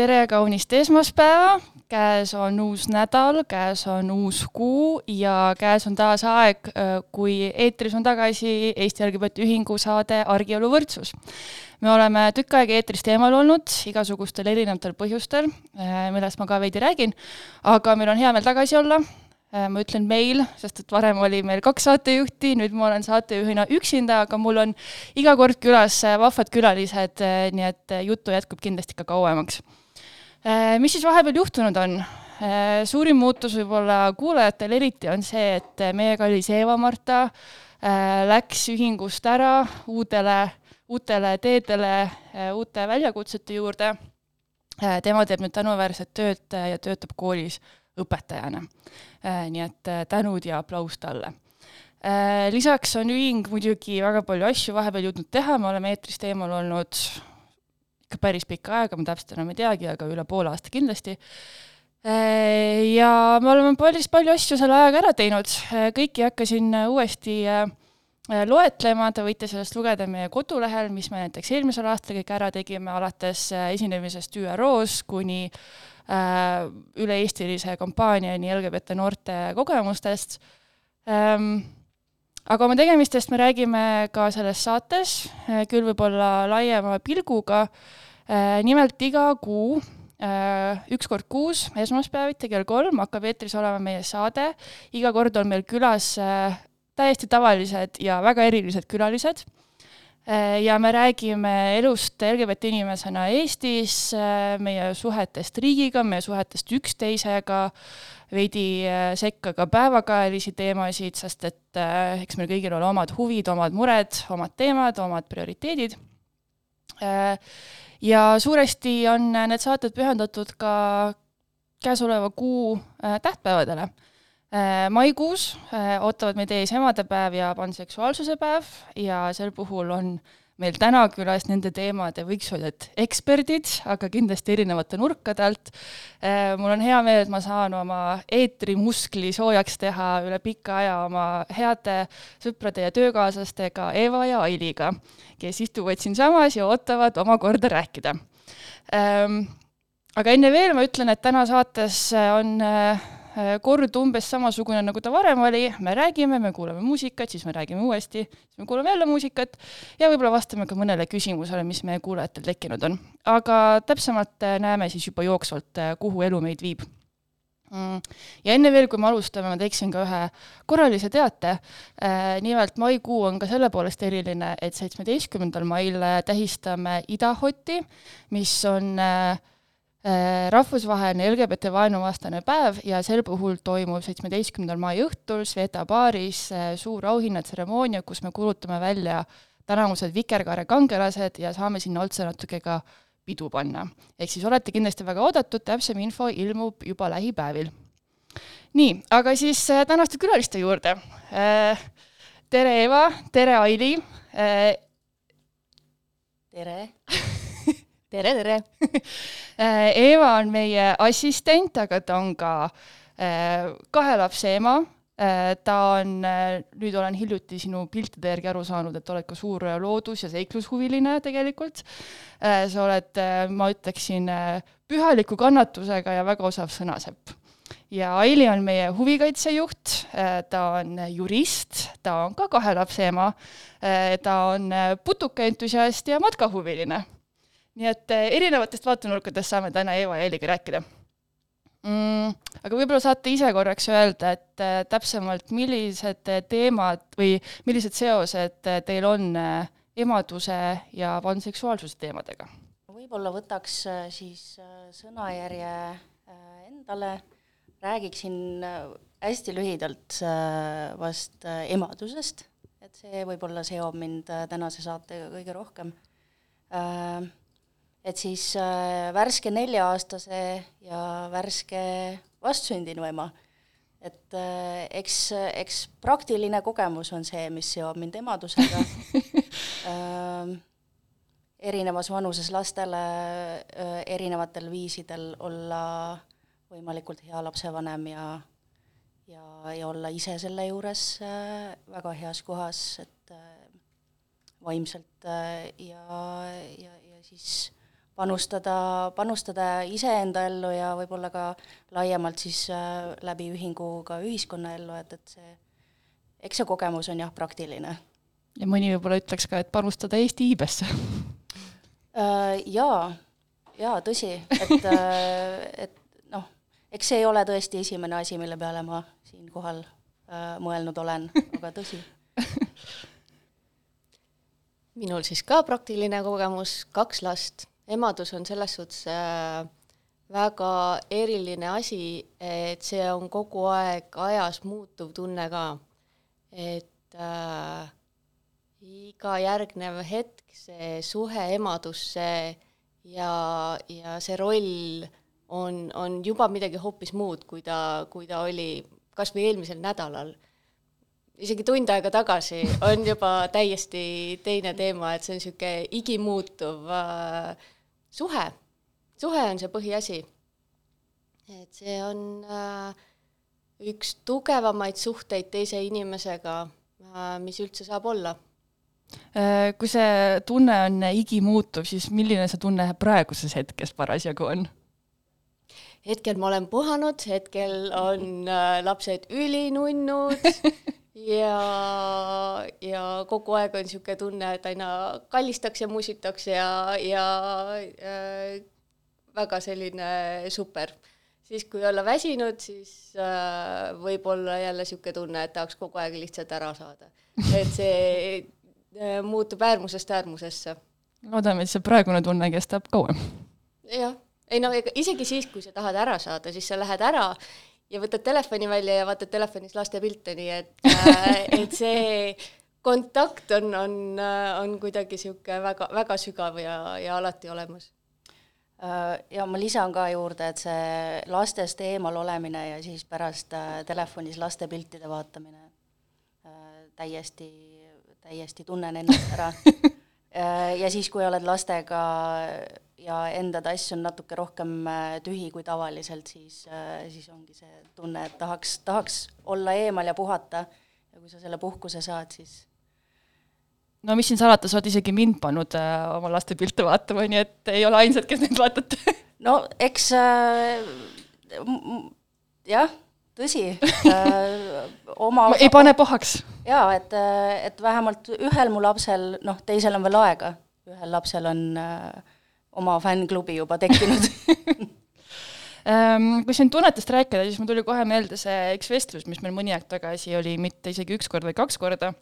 tere, kaunist esmaspäeva, käes on uus nädal, käes on uus kuu ja käes on taas aeg, kui eetris on tagasi Eesti LGBT Ühingu saade Argielu võrdsus. me oleme tükk aega eetrist eemal olnud igasugustel erinevatel põhjustel, millest ma ka veidi räägin, aga meil on hea meel tagasi olla Äh, ma ütlen meil, sest et varem oli meil kaks saatejuhti, nüüd ma olen saatejuhina üksinda, aga mul on iga kord külas äh, vahvad külalised, äh, nii et juttu jätkub kindlasti ka kauemaks. Mis siis vahepeal juhtunud on? suurim muutus võib-olla kuulajatel eriti on see, et meie kallis Eva-Marta läks ühingust ära uudele, uutele teedele, uute väljakutsete juurde. tema teeb nüüd tänuväärset tööd ja töötab koolis õpetajana Äh, nii et äh, tänud ja aplaus talle. Äh, lisaks on ühing muidugi väga palju asju vahepeal jõudnud teha, me oleme eetrist eemal olnud ikka päris pikka aega, ma täpselt enam ei teagi, aga üle poole aasta kindlasti. Ja me oleme päris palju asju selle ajaga ära teinud, kõiki ei hakka siin uuesti loetlema, te võite sellest lugeda meie kodulehel, mis me näiteks eelmisel aastal kõik ära tegime, alates esinemisest ÜRO-s kuni äh, Äh, üle-eestilise kampaaniani LGBT noorte kogemustest. Ähm, aga oma tegemistest me räägime ka selles saates, äh, küll võib-olla laiema pilguga. Äh, nimelt iga kuu üks kord kuus, esmaspäeviti kell kolm hakkab eetris olema meie saade. iga kord on meil külas täiesti tavalised ja väga erilised külalised ja me räägime elust LGBT inimesena Eestis, meie suhetest riigiga, meie suhetest üksteisega, veidi äh, sekka ka päevakajalisi teemasid, sest et eks meil kõigil ole omad huvid, omad mured, omad teemad, omad prioriteedid. ja suuresti on need saated pühendatud ka käesoleva kuu tähtpäevadele Äh, maikuus äh, ootavad meid ees emadepäev ja panseksuaalsuse päev ja sel puhul on meil täna külas nende teemade, võiks öelda, et eksperdid, aga kindlasti erinevate nurkade alt. Äh, mul on hea meel, et ma saan oma eetrimuskli soojaks teha üle pika aja oma heade sõprade ja töökaaslastega Eva ja Ailiga, kes istuvad siinsamas ja ootavad oma korda rääkida. Ähm, aga enne veel ma ütlen, et täna saates on Äh, kord umbes samasugune, nagu ta varem oli, me räägime, me kuulame muusikat, siis me räägime uuesti, siis me kuulame jälle muusikat ja võib-olla vastame ka mõnele küsimusele, mis meie kuulajatel tekkinud on. aga täpsemalt äh, näeme siis juba jooksvalt, äh, kuhu elu meid viib mm. ja enne veel, kui me alustame, ma teeksin ka ühe korralise teate. nimelt maikuu on ka selle poolest eriline, et seitsmeteistkümnendal mail tähistame Idahoti, mis on äh, Äh, rahvusvaheline LGBT vaenuvastane päev ja sel puhul toimub seitsmeteistkümnendal mai õhtul Sveta baaris äh, suur auhinnatseremoonia, kus me kuulutame välja tänavused Vikerkaare kangelased ja saame sinna otsa natuke ka pidu panna. ehk siis olete kindlasti väga oodatud, täpsem info ilmub juba lähipäevil. nii, aga siis äh, tänaste külaliste juurde. tere, Eva, tere, Aili. tere tere, tere. Äh, Eeva on meie assistent, aga ta on ka äh, kahe lapse ema. Äh, ta on, nüüd olen hiljuti sinu piltide järgi aru saanud, et oled ka suur loodus- ja seiklushuviline tegelikult. sa oled, ma ütleksin, pühaliku kannatusega ja väga osav sõnasepp. Ja Aili on meie huvikaitsejuht, ta on jurist, ta on ka kahe lapse ema, ta on putukaentusiast ja matkahuviline nii et eh, erinevatest vaatenurkadest saame täna Eeva ja Eeliga rääkida mm,. aga võib-olla saate ise korraks öelda, et äh, täpsemalt, millised teemad või millised seosed teil on emaduse ja panseksuaalsuse teemadega. võib-olla võtaks siis sõnajärje endale, räägiksin hästi lühidalt vast emadusest, et see võib-olla seob mind tänase saatega kõige rohkem. Et siis värske nelja-aastase ja värske vastsündinu ema. Et äh, eks, eks praktiline kogemus on see, mis seob mind emadusega. Äh, erinevas vanuses lastele äh, erinevatel viisidel olla võimalikult hea lapsevanem ja ja, ja olla ise selle juures äh, väga heas kohas, et äh, vaimselt äh, ja, ja, ja siis panustada, panustada iseenda ellu ja võib-olla ka laiemalt siis äh, läbi ühingu ka ühiskonnaellu, et, et see, eks see kogemus on jah, praktiline. ja mõni võib-olla ütleks ka, et panustada Eesti iibesse äh,. Jaa, jaa, tõsi, et äh,, et noh, eks see ei ole tõesti esimene asi, mille peale ma siinkohal äh, mõelnud olen, aga tõsi minul siis ka praktiline kogemus, kaks last emadus on selles suhtes äh, väga eriline asi, et see on kogu aeg ajas muutuv tunne ka. et äh, iga järgnev hetk see suhe emadusse ja, ja see roll on, on juba midagi hoopis muud, kui ta, kui ta oli kas või eelmisel nädalal. isegi tund aega tagasi on juba täiesti teine teema, et see on niisugune igimuutuv äh, suhe, suhe on see põhiasi. et see on äh, üks tugevamaid suhteid teise inimesega äh,, mis üldse saab olla äh, kui see tunne on igimuutuv, siis milline see tunne praeguses hetkes parasjagu on? hetkel ma olen puhanud, hetkel on äh, lapsed ülinunnud ja, ja kogu aeg on niisugune tunne, et aina kallistaks ja musitaks ja, ja äh, väga selline super. siis, kui olla väsinud, siis äh, võib olla jälle niisugune tunne, et tahaks kogu aeg lihtsalt ära saada. et see äh, muutub äärmusest äärmusesse. loodame, et see praegune tunne kestab kauem. jah, ei no ega isegi siis, kui sa tahad ära saada, siis sa lähed ära ja võtad telefoni välja ja vaatad telefonis laste pilte, nii et äh, et see kontakt on, on, äh, on kuidagi niisugune väga, väga sügav ja, ja alati olemas. Äh, ja ma lisan ka juurde, et see lastest eemal olemine ja siis pärast telefonis laste piltide vaatamine täiesti, täiesti tunnen ennast ära ja siis, kui oled lastega ja enda tass on natuke rohkem äh, tühi kui tavaliselt, siis, äh, siis ongi see tunne, et tahaks, tahaks olla eemal ja puhata. Ja kui sa selle puhkuse saad, siis no mis siin salata, sa oled isegi mind pannud äh, oma laste pilte vaatama, nii et ei ole ainsad, kes neid vaatate. No eks äh, jah, tõsi äh, oma ei pane pahaks. jaa, et, et vähemalt ühel mu lapsel, noh, teisel on veel aega, ühel lapsel on äh, oma fännklubi juba tekkinud ehm, kui siin tunnetest rääkida, siis mul tuli kohe meelde see üks vestlus, mis meil mõni aeg tagasi oli, mitte isegi üks kord, vaid kaks korda,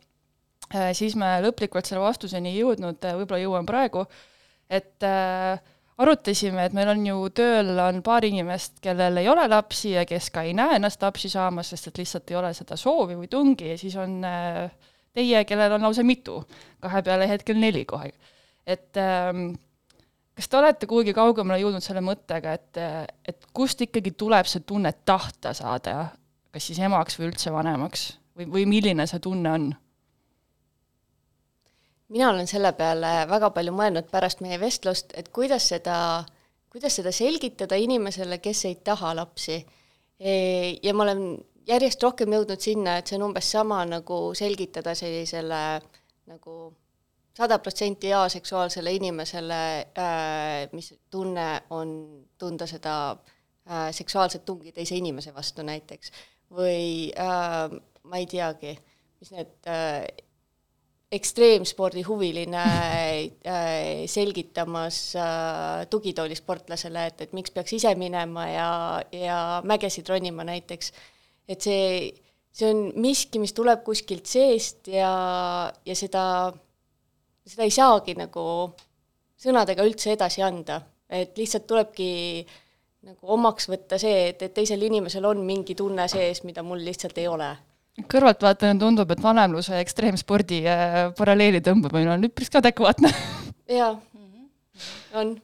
ehm, siis me lõplikult selle vastuseni ei jõudnud, võib-olla jõuan praegu, et äh, arutasime, et meil on ju tööl on paar inimest, kellel ei ole lapsi ja kes ka ei näe ennast lapsi saamas, sest et lihtsalt ei ole seda soovi või tungi ja siis on teie, kellel on lausa mitu, kahe peale hetkel neli kohe. et ähm, kas te olete kuhugi kaugemale jõudnud selle mõttega, et, et kust ikkagi tuleb see tunne tahta saada, kas siis emaks või üldse vanemaks või, või milline see tunne on? mina olen selle peale väga palju mõelnud pärast meie vestlust, et kuidas seda, kuidas seda selgitada inimesele, kes ei taha lapsi. E, ja ma olen järjest rohkem jõudnud sinna, et see on umbes sama nagu selgitada sellisele nagu sada protsenti aseksuaalsele inimesele äh,, mis tunne on tunda seda äh, seksuaalset tungi teise inimese vastu näiteks. või äh, ma ei teagi, mis need äh, ekstreemspordi huviline äh, selgitamas äh, tugitoolisportlasele, et, et miks peaks ise minema ja, ja mägesid ronima näiteks. et see, see on miski, mis tuleb kuskilt seest ja, ja seda seda ei saagi nagu sõnadega üldse edasi anda, et lihtsalt tulebki nagu omaks võtta see, et, et teisel inimesel on mingi tunne sees, mida mul lihtsalt ei ole. kõrvaltvaatajana tundub, et vanemluse ja ekstreemspordi äh, paralleeli tõmbamine on üpris adekvaatne jaa, on.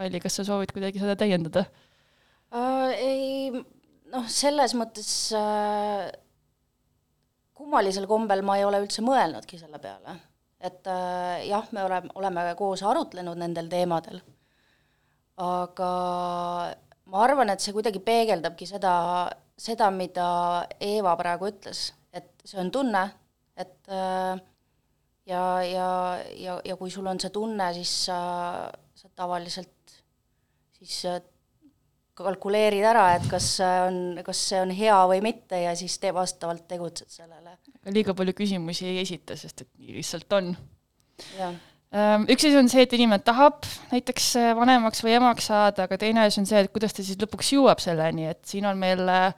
Alli, kas sa soovid kuidagi seda täiendada äh,? Ei, noh, selles mõttes äh, kummalisel kombel ma ei ole üldse mõelnudki selle peale. et äh, jah, me oleme, oleme koos arutlenud nendel teemadel, aga ma arvan, et see kuidagi peegeldabki seda, seda, mida Eeva praegu ütles, et see on tunne, et äh, ja, ja, ja, ja kui sul on see tunne, siis sa, sa tavaliselt siis äh, kalkuleerid ära, et kas on, kas see on hea või mitte ja siis te vastavalt tegutsed sellele. liiga palju küsimusi ei esita, sest et nii lihtsalt on. Ehm, üks asi on see, et inimene tahab näiteks äh, vanemaks või emaks saada, aga teine asi on see, et kuidas ta siis lõpuks jõuab selleni, et siin on meil äh,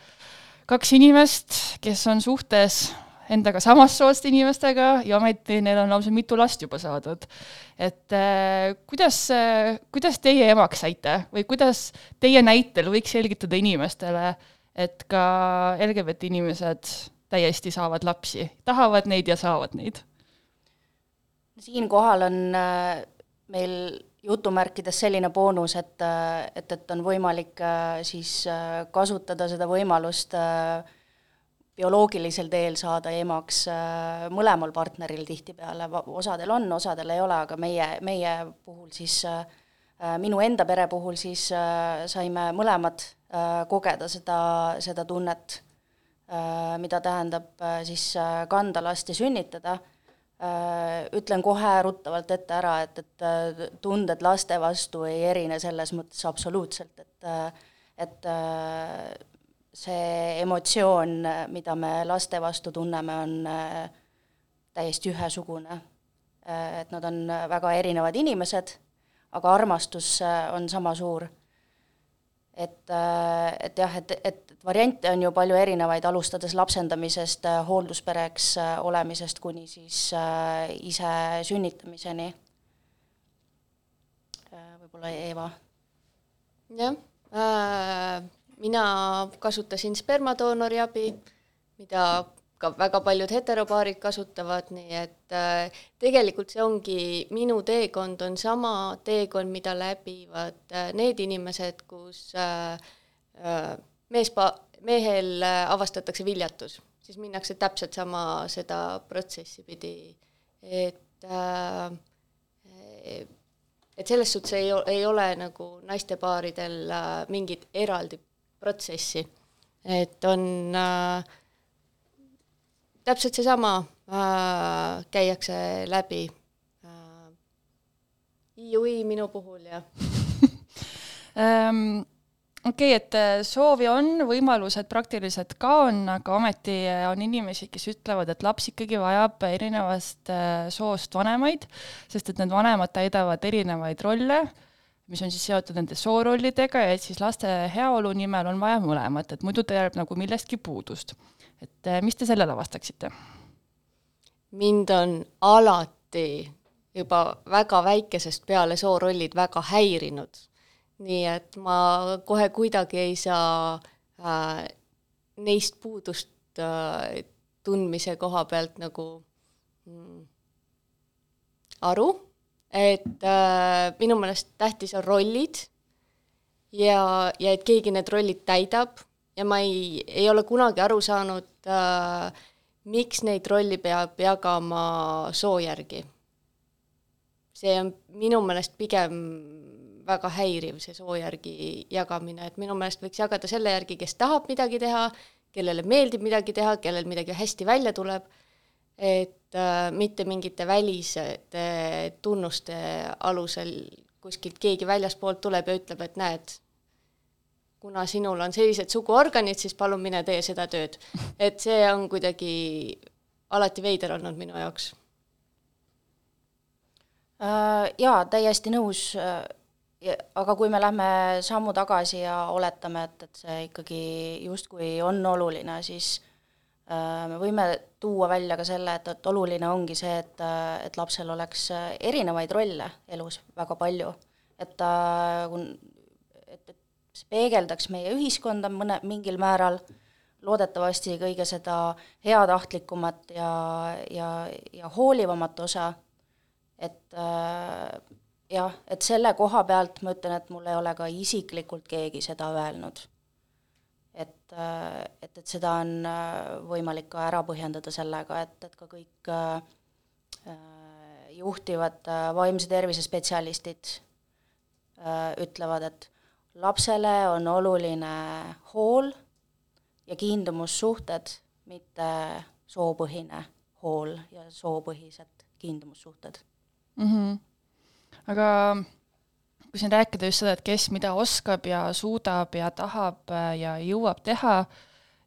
kaks inimest, kes on suhtes endaga samast soost inimestega ja ometi neil on lausa mitu last juba saadud. et äh, kuidas äh,, kuidas teie emaks saite või kuidas teie näitel võiks selgitada inimestele, et ka LGBT inimesed täiesti saavad lapsi, tahavad neid ja saavad neid? siinkohal on äh, meil jutumärkides selline boonus, et, äh, et, et on võimalik äh, siis äh, kasutada seda võimalust äh, bioloogilisel teel saada emaks äh, mõlemal partneril tihtipeale, osadel on, osadel ei ole, aga meie, meie puhul siis äh, äh, minu enda pere puhul siis saime mõlemad kogeda seda, seda tunnet mida tähendab äh, siis kanda last ja sünnitada. Ütlen kohe ruttavalt ette ära, et, et tunded laste vastu ei erine selles mõttes absoluutselt, et et see emotsioon, mida me laste vastu tunneme, on äh, täiesti ühesugune. Äh, et nad on väga erinevad inimesed, aga armastus äh, on sama suur. et, et jah, et, et variante on ju palju erinevaid, alustades lapsendamisest, hoolduspereks olemisest kuni siis ise sünnitamiseni. võib-olla Eeva? jah äh,, mina kasutasin spermadoonori abi, mida ka väga paljud heteropaarid kasutavad, nii et äh, tegelikult see ongi, minu teekond on sama teekond, mida läbivad äh, need inimesed, kus äh, äh, meespa-, mehel äh, avastatakse viljatus, siis minnakse täpselt sama seda protsessi pidi, et äh, et selles suhtes ei, ei ole nagu naistepaaridel mingit eraldi protsessi, et on äh, täpselt seesama äh,, käiakse läbi äh, IUI minu puhul ja ähm, okei okay,, et äh, soovi on, võimalused praktiliselt ka on, aga ometi äh, on inimesi, kes ütlevad, et laps ikkagi vajab erinevast äh, soost vanemaid, sest et need vanemad täidavad erinevaid rolle, mis on siis seotud nende soorollidega ja et siis laste heaolu nimel on vaja mõlemat, et muidu ta jääb nagu millestki puudust. et mis te sellele vastaksite? mind on alati juba väga väikesest peale soorollid väga häirinud nii et ma kohe kuidagi ei saa äh, neist puudust äh, tundmise koha pealt nagu mm, aru, et äh, minu meelest tähtis on rollid ja, ja et keegi need rollid täidab. Ja ma ei, ei ole kunagi aru saanud äh,, miks neid rolle peab jagama soo järgi. see on minu meelest pigem väga häiriv, see soo järgi jagamine, et minu meelest võiks jagada selle järgi, kes tahab midagi teha, kellele meeldib midagi teha, kellel midagi hästi välja tuleb, et mitte mingite väliste tunnuste alusel kuskilt keegi väljaspoolt tuleb ja ütleb, et näed, kuna sinul on sellised suguorganid, siis palun mine tee seda tööd. et see on kuidagi alati veider olnud minu jaoks. Äh, jaa, täiesti nõus ja aga kui me lähme sammu tagasi ja oletame, et, et see ikkagi justkui on oluline, siis Äh, me võime tuua välja ka selle, et, et oluline ongi see, et, et lapsel oleks erinevaid rolle elus väga palju, et ta, et, et see peegeldaks meie ühiskonda mõne, mingil määral, loodetavasti kõige seda heatahtlikumat ja, ja, ja hoolivamat osa, et äh, jah, et selle koha pealt ma ütlen, et mul ei ole ka isiklikult keegi seda öelnud et, äh, et, et seda on äh, võimalik ka ära põhjendada sellega, et, et ka kõik äh, juhtivad vaimse tervise spetsialistid ütlevad, et lapsele on oluline hool ja kiindumussuhted, mitte soopõhine hool ja soopõhised kiindumussuhted mm. -hmm. aga kui siin rääkida just seda, et kes mida oskab ja suudab ja tahab äh, ja jõuab teha,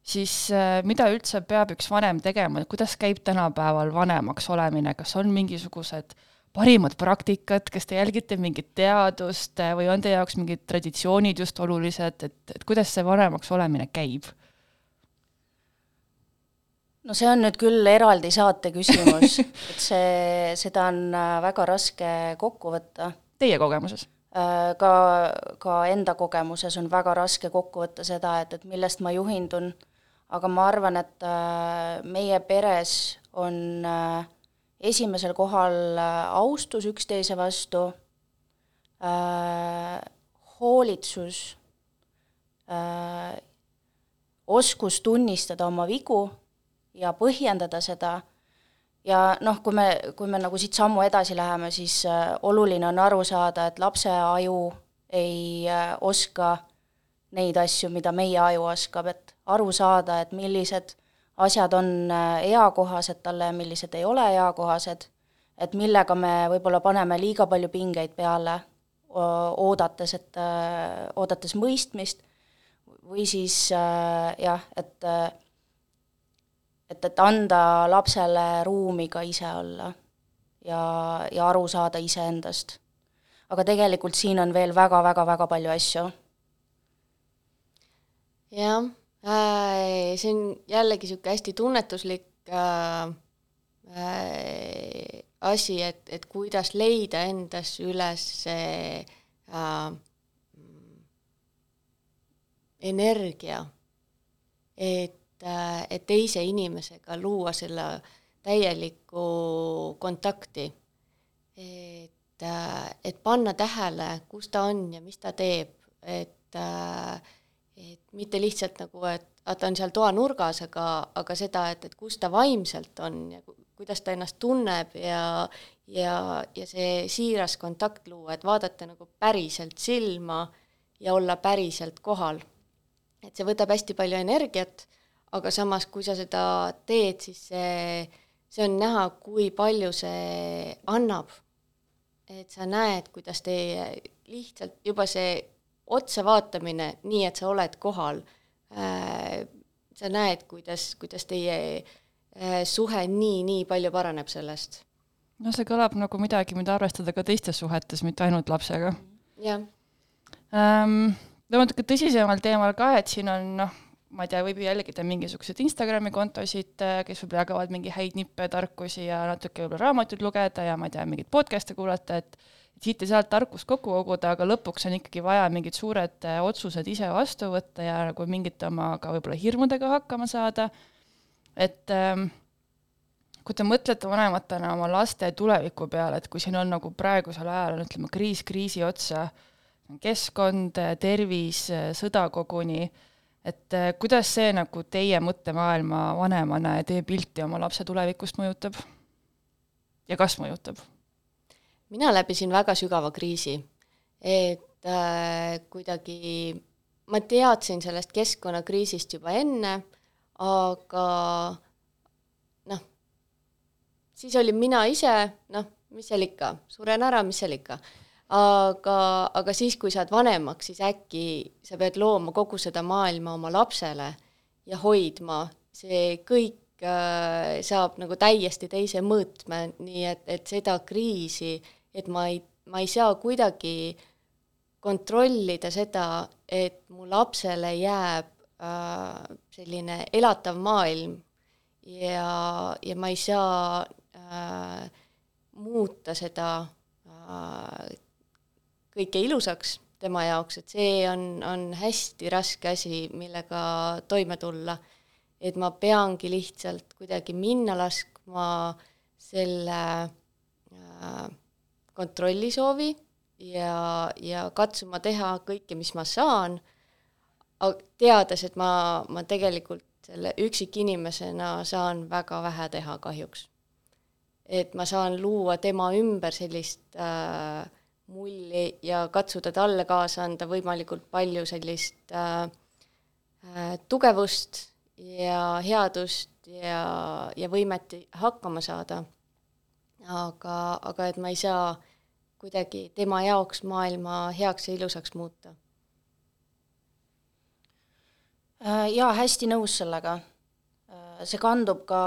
siis äh, mida üldse peab üks vanem tegema, kuidas käib tänapäeval vanemaks olemine, kas on mingisugused parimad praktikad, kas te jälgite mingit teadust äh, või on teie jaoks mingid traditsioonid just olulised, et, et kuidas see vanemaks olemine käib? no see on nüüd küll eraldi saate küsimus et see, seda on väga raske kokku võtta. Teie kogemuses? Äh, ka, ka enda kogemuses on väga raske kokku võtta seda, et, et millest ma juhindun, aga ma arvan, et äh, meie peres on äh, esimesel kohal austus üksteise vastu, hoolitsus, oskus tunnistada oma vigu ja põhjendada seda ja noh, kui me, kui me nagu siit sammu edasi läheme, siis äh, oluline on aru saada, et lapse aju ei äh, oska neid asju, mida meie aju oskab, et aru saada, et millised asjad on äh, eakohased talle ja millised ei ole eakohased, et millega me võib-olla paneme liiga palju pingeid peale, oodates, et, oodates mõistmist, või siis jah, et et, et anda lapsele ruumi ka ise olla ja, ja aru saada iseendast. aga tegelikult siin on veel väga-väga-väga palju asju. jah äh,, see on jällegi niisugune hästi tunnetuslik äh, äh, asi, et, et kuidas leida endas üles see äh, energia, et et, et teise inimesega luua selle täielikku kontakti. et, et panna tähele, kus ta on ja mis ta teeb, et, et mitte lihtsalt nagu, et ta on seal toanurgas, aga, aga seda, et, et kus ta vaimselt on ja kuidas ta ennast tunneb ja, ja, ja see siiras kontakt luua, et vaadata nagu päriselt silma ja olla päriselt kohal. et see võtab hästi palju energiat aga samas, kui sa seda teed, siis see, see on näha, kui palju see annab. et sa näed, kuidas teie lihtsalt juba see otsa vaatamine, nii et sa oled kohal äh,, sa näed, kuidas, kuidas teie äh, suhe nii, nii palju paraneb sellest. no see kõlab nagu midagi, mida arvestada ka teistes suhetes, mitte ainult lapsega. jah ähm,. natuke tõsisemal teemal ka, et siin on noh, ma ei tea, võib ju jälgida mingisuguseid Instagrami kontosid, äh, kes võib-olla jagavad mingi häid nippe, tarkusi ja natuke võib-olla raamatuid lugeda ja ma ei tea, mingeid podcast'e kuulata, et siit ja sealt tarkust kokku koguda, aga lõpuks on ikkagi vaja mingid suured äh, otsused ise vastu võtta ja nagu mingite oma ka võib-olla hirmudega hakkama saada, et ähm, kui te mõtlete vanematena oma laste tuleviku peale, et kui siin on nagu praegusel ajal on, ütleme, kriis kriisi otsa, keskkond, tervis, sõda koguni, et äh, kuidas see nagu teie mõttemaailma vanemana ja teie pilti oma lapse tulevikust mõjutab? ja kas mõjutab? mina läbisin väga sügava kriisi, et äh, kuidagi ma teadsin sellest keskkonnakriisist juba enne, aga noh, siis olin mina ise, noh, mis seal ikka, suren ära, mis seal ikka aga, aga siis, kui saad vanemaks, siis äkki sa pead looma kogu seda maailma oma lapsele ja hoidma, see kõik äh, saab nagu täiesti teise mõõtme, nii et, et seda kriisi, et ma ei, ma ei saa kuidagi kontrollida seda, et mu lapsele jääb äh, selline elatav maailm ja, ja ma ei saa äh, muuta seda äh, kõike ilusaks tema jaoks, et see on, on hästi raske asi, millega toime tulla. et ma peangi lihtsalt kuidagi minna laskma selle äh, kontrollisoovi ja, ja katsuma teha kõike, mis ma saan, teades, et ma, ma tegelikult selle üksikinimesena saan väga vähe teha kahjuks. et ma saan luua tema ümber sellist äh, mulli ja katsuda talle kaasa anda võimalikult palju sellist äh, äh, tugevust ja headust ja, ja võimet hakkama saada. aga, aga et ma ei saa kuidagi tema jaoks maailma heaks ja ilusaks muuta Äh, jaa, hästi nõus sellega. Äh, see kandub ka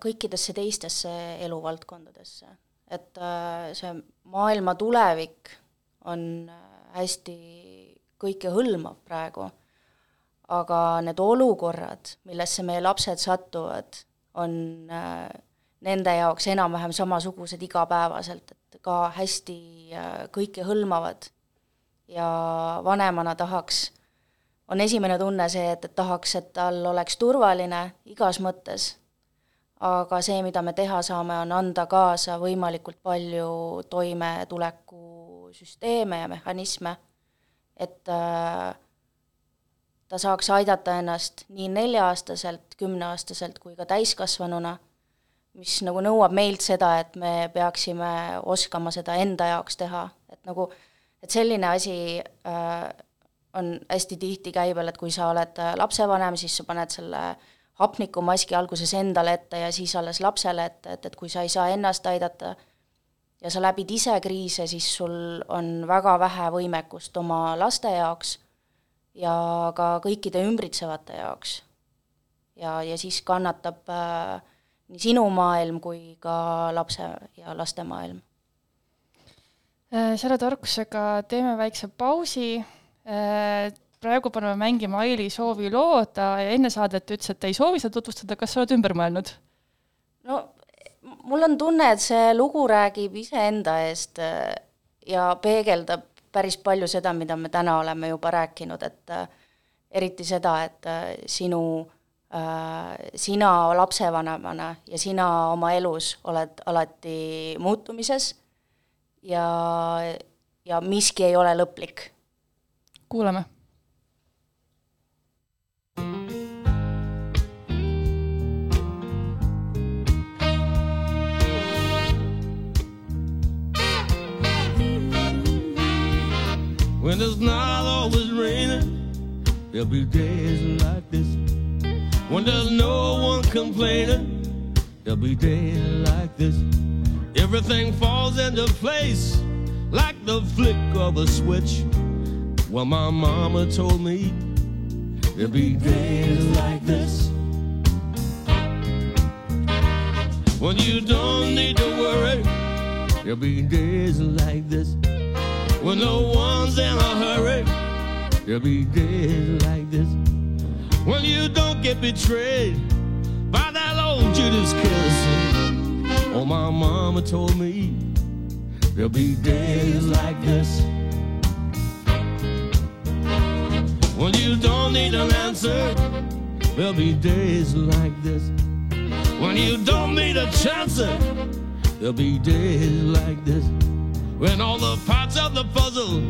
kõikidesse teistesse eluvaldkondadesse, et äh, see maailma tulevik on hästi kõikehõlmav praegu, aga need olukorrad, millesse meie lapsed satuvad, on nende jaoks enam-vähem samasugused igapäevaselt, et ka hästi kõikehõlmavad. Ja vanemana tahaks on esimene tunne see, et, et tahaks, et tal oleks turvaline igas mõttes, aga see, mida me teha saame, on anda kaasa võimalikult palju toimetulekusüsteeme ja mehhanisme, et äh, ta saaks aidata ennast nii nelja-aastaselt, kümneaastaselt kui ka täiskasvanuna, mis nagu nõuab meilt seda, et me peaksime oskama seda enda jaoks teha, et nagu, et selline asi äh, on hästi tihti käibel, et kui sa oled äh, lapsevanem, siis sa paned selle hapnikumaski alguses endale ette ja siis alles lapsele ette, et, et kui sa ei saa ennast aidata ja sa läbid ise kriise, siis sul on väga vähe võimekust oma laste jaoks ja ka kõikide ümbritsevate jaoks. ja, ja siis kannatab äh, nii sinu maailm kui ka lapse ja laste maailm. Äh, selle tarkusega teeme väikse pausi Äh, praegu paneme mängima Aili soovi loo, ta enne saadet ütles, et ei soovi seda tutvustada, kas sa oled ümber mõelnud? no mul on tunne, et see lugu räägib iseenda eest äh, ja peegeldab päris palju seda, mida me täna oleme juba rääkinud, et äh, eriti seda, et sinu äh,, sina lapsevanemana ja sina oma elus oled alati muutumises ja, ja miski ei ole lõplik kuulame. When it's not always raining, there'll be days like this. When there's no one complaining, there'll be days like this. Everything falls into place like the flick of a switch. Well, my mama told me there'll be days like this when you don't need to worry. There'll be days like this when no one's in a hurry. There'll be days like this when you don't get betrayed by that old Judas kiss. Oh, my mama told me there'll be days like this. When you don't need an answer, there'll be days like this. When you don't need a chance, there'll be days like this. When all the parts of the puzzle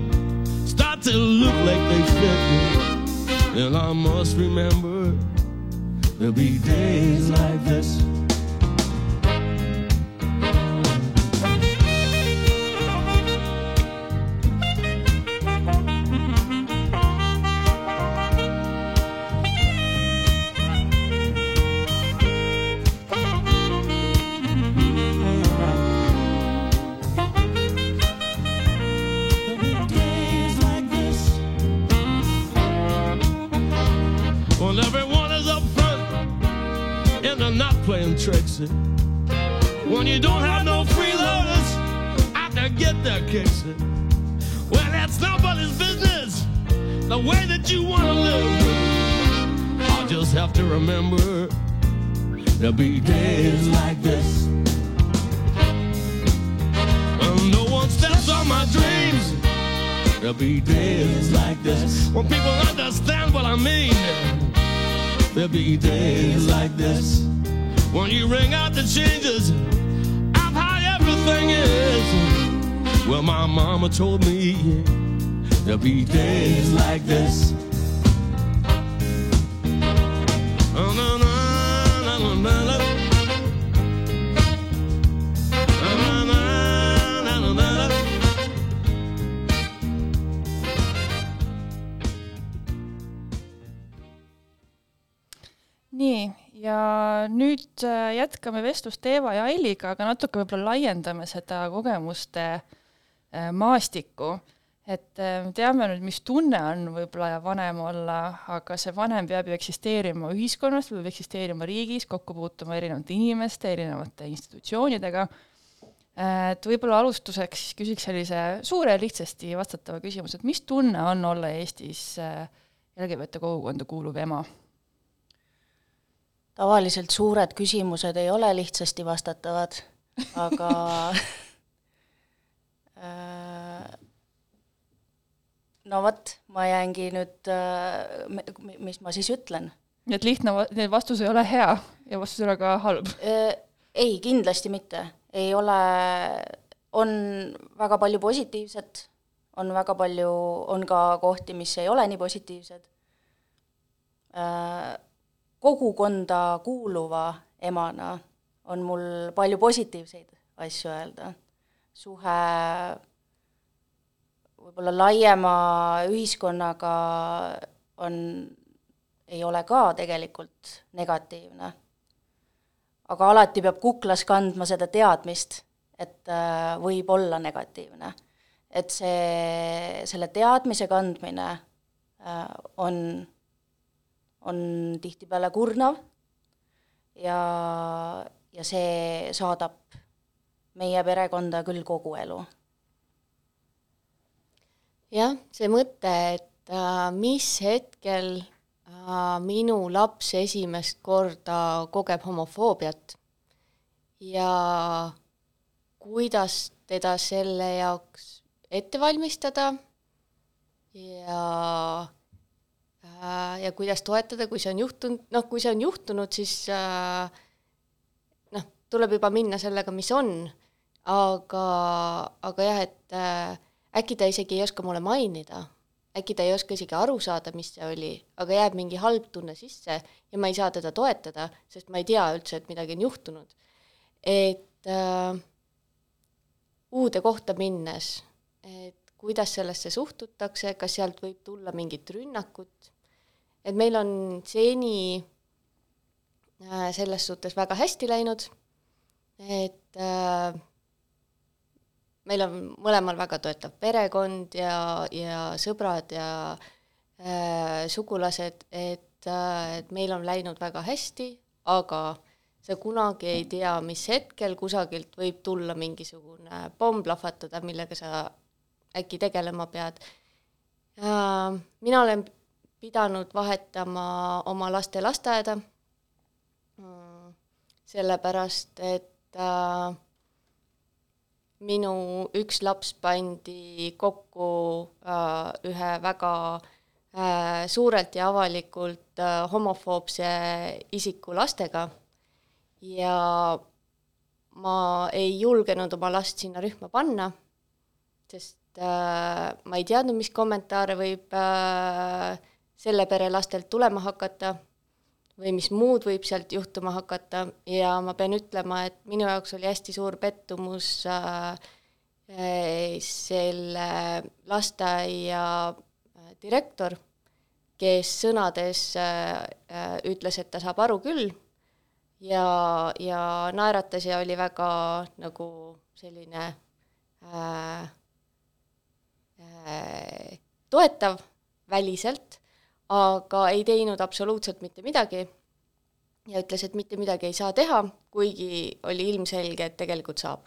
start to look like they fit, then I must remember there'll be days like this. When you don't have no freeloaders out to get their kicks. Well, that's nobody's business. The way that you want to live. I'll just have to remember There'll be days like this. No one steps on my dreams. There'll be days like this. When people understand what I mean. There'll be days like this. When you ring out the changes of how everything is. Well, my mama told me there'll be days like this. Jätkame vestlust Eeva ja Ailiga, aga natuke võib-olla laiendame seda kogemuste äh, maastikku. et äh, me teame nüüd, mis tunne on võib-olla vanem olla, aga see vanem peab ju eksisteerima ühiskonnas, peab eksisteerima riigis, kokku puutuma erinevate inimeste, erinevate institutsioonidega. et võib-olla alustuseks küsiks sellise suure ja lihtsasti vastatava küsimuse, et mis tunne on olla Eestis äh, LGBT kogukonda kuuluv ema? Tavaliselt suured küsimused ei ole lihtsasti vastatavad, aga äh, no vot, ma jäängi nüüd, mis ma siis ütlen? nii et lihtne, va- vastus ei ole hea ja vastus ei ole ka halb. Äh, ei, kindlasti mitte. ei ole, on väga palju positiivset, on väga palju, on ka kohti, mis ei ole nii positiivsed. Kogukonda kuuluva emana on mul palju positiivseid asju öelda. suhe võib-olla laiema ühiskonnaga on, ei ole ka tegelikult negatiivne aga alati peab kuklas kandma seda teadmist, et äh, võib olla negatiivne. et see, selle teadmise kandmine äh, on, on tihtipeale kurnav ja, ja see saadab meie perekonda küll kogu elu. jah, see mõte, et äh, mis hetkel äh, minu laps esimest korda kogeb homofoobiat ja kuidas teda selle jaoks ette valmistada ja ja kuidas toetada, kui see on juhtunud, noh, kui see on juhtunud, siis äh, noh, tuleb juba minna sellega, mis on, aga, aga jah, et äh, äkki ta isegi ei oska mulle mainida, äkki ta ei oska isegi aru saada, mis see oli, aga jääb mingi halb tunne sisse ja ma ei saa teda toetada, sest ma ei tea üldse, et midagi on juhtunud. et äh, uude kohta minnes, et kuidas sellesse suhtutakse, kas sealt võib tulla mingit rünnakut, et meil on seni äh, selles suhtes väga hästi läinud, et äh, meil on mõlemal väga toetav perekond ja, ja sõbrad ja äh, sugulased, et äh,, et meil on läinud väga hästi, aga sa kunagi ei tea, mis hetkel kusagilt võib tulla mingisugune pomm plahvatada, millega sa äkki tegelema pead. mina olen pidanud vahetama oma laste lasteaeda, mm, sellepärast et äh, minu üks laps pandi kokku äh, ühe väga äh, suurelt ja avalikult äh, homofoobse isiku lastega. Ja ma ei julgenud oma last sinna rühma panna, sest äh, ma ei teadnud, mis kommentaare võib äh, selle pere lastelt tulema hakata või mis muud võib sealt juhtuma hakata. Ja ma pean ütlema, et minu jaoks oli hästi suur pettumus äh, äh, selle lasteaia äh, direktor, kes sõnades ütles, et ta saab aru küll ja, ja naeratas ja oli väga nagu selline äh, äh, toetav väliselt aga ei teinud absoluutselt mitte midagi ja ütles, et mitte midagi ei saa teha, kuigi oli ilmselge, et tegelikult saab.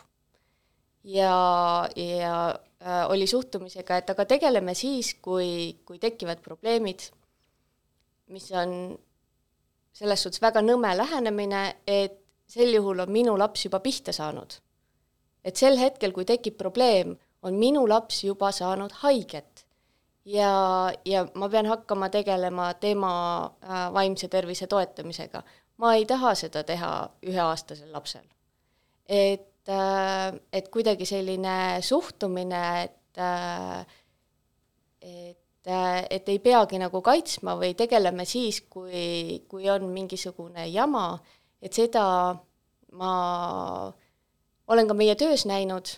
ja, ja äh, oli suhtumisega, et aga tegeleme siis, kui, kui tekivad probleemid, mis on selles suhtes väga nõme lähenemine, et sel juhul on minu laps juba pihta saanud. et sel hetkel, kui tekib probleem, on minu laps juba saanud haiget. Ja, ja ma pean hakkama tegelema tema äh, vaimse tervise toetamisega. ma ei taha seda teha üheaastasel lapsel. et, äh, et kuidagi selline suhtumine, et äh, et et ei peagi nagu kaitsma või tegeleme siis, kui, kui on mingisugune jama, et seda ma olen ka meie töös näinud,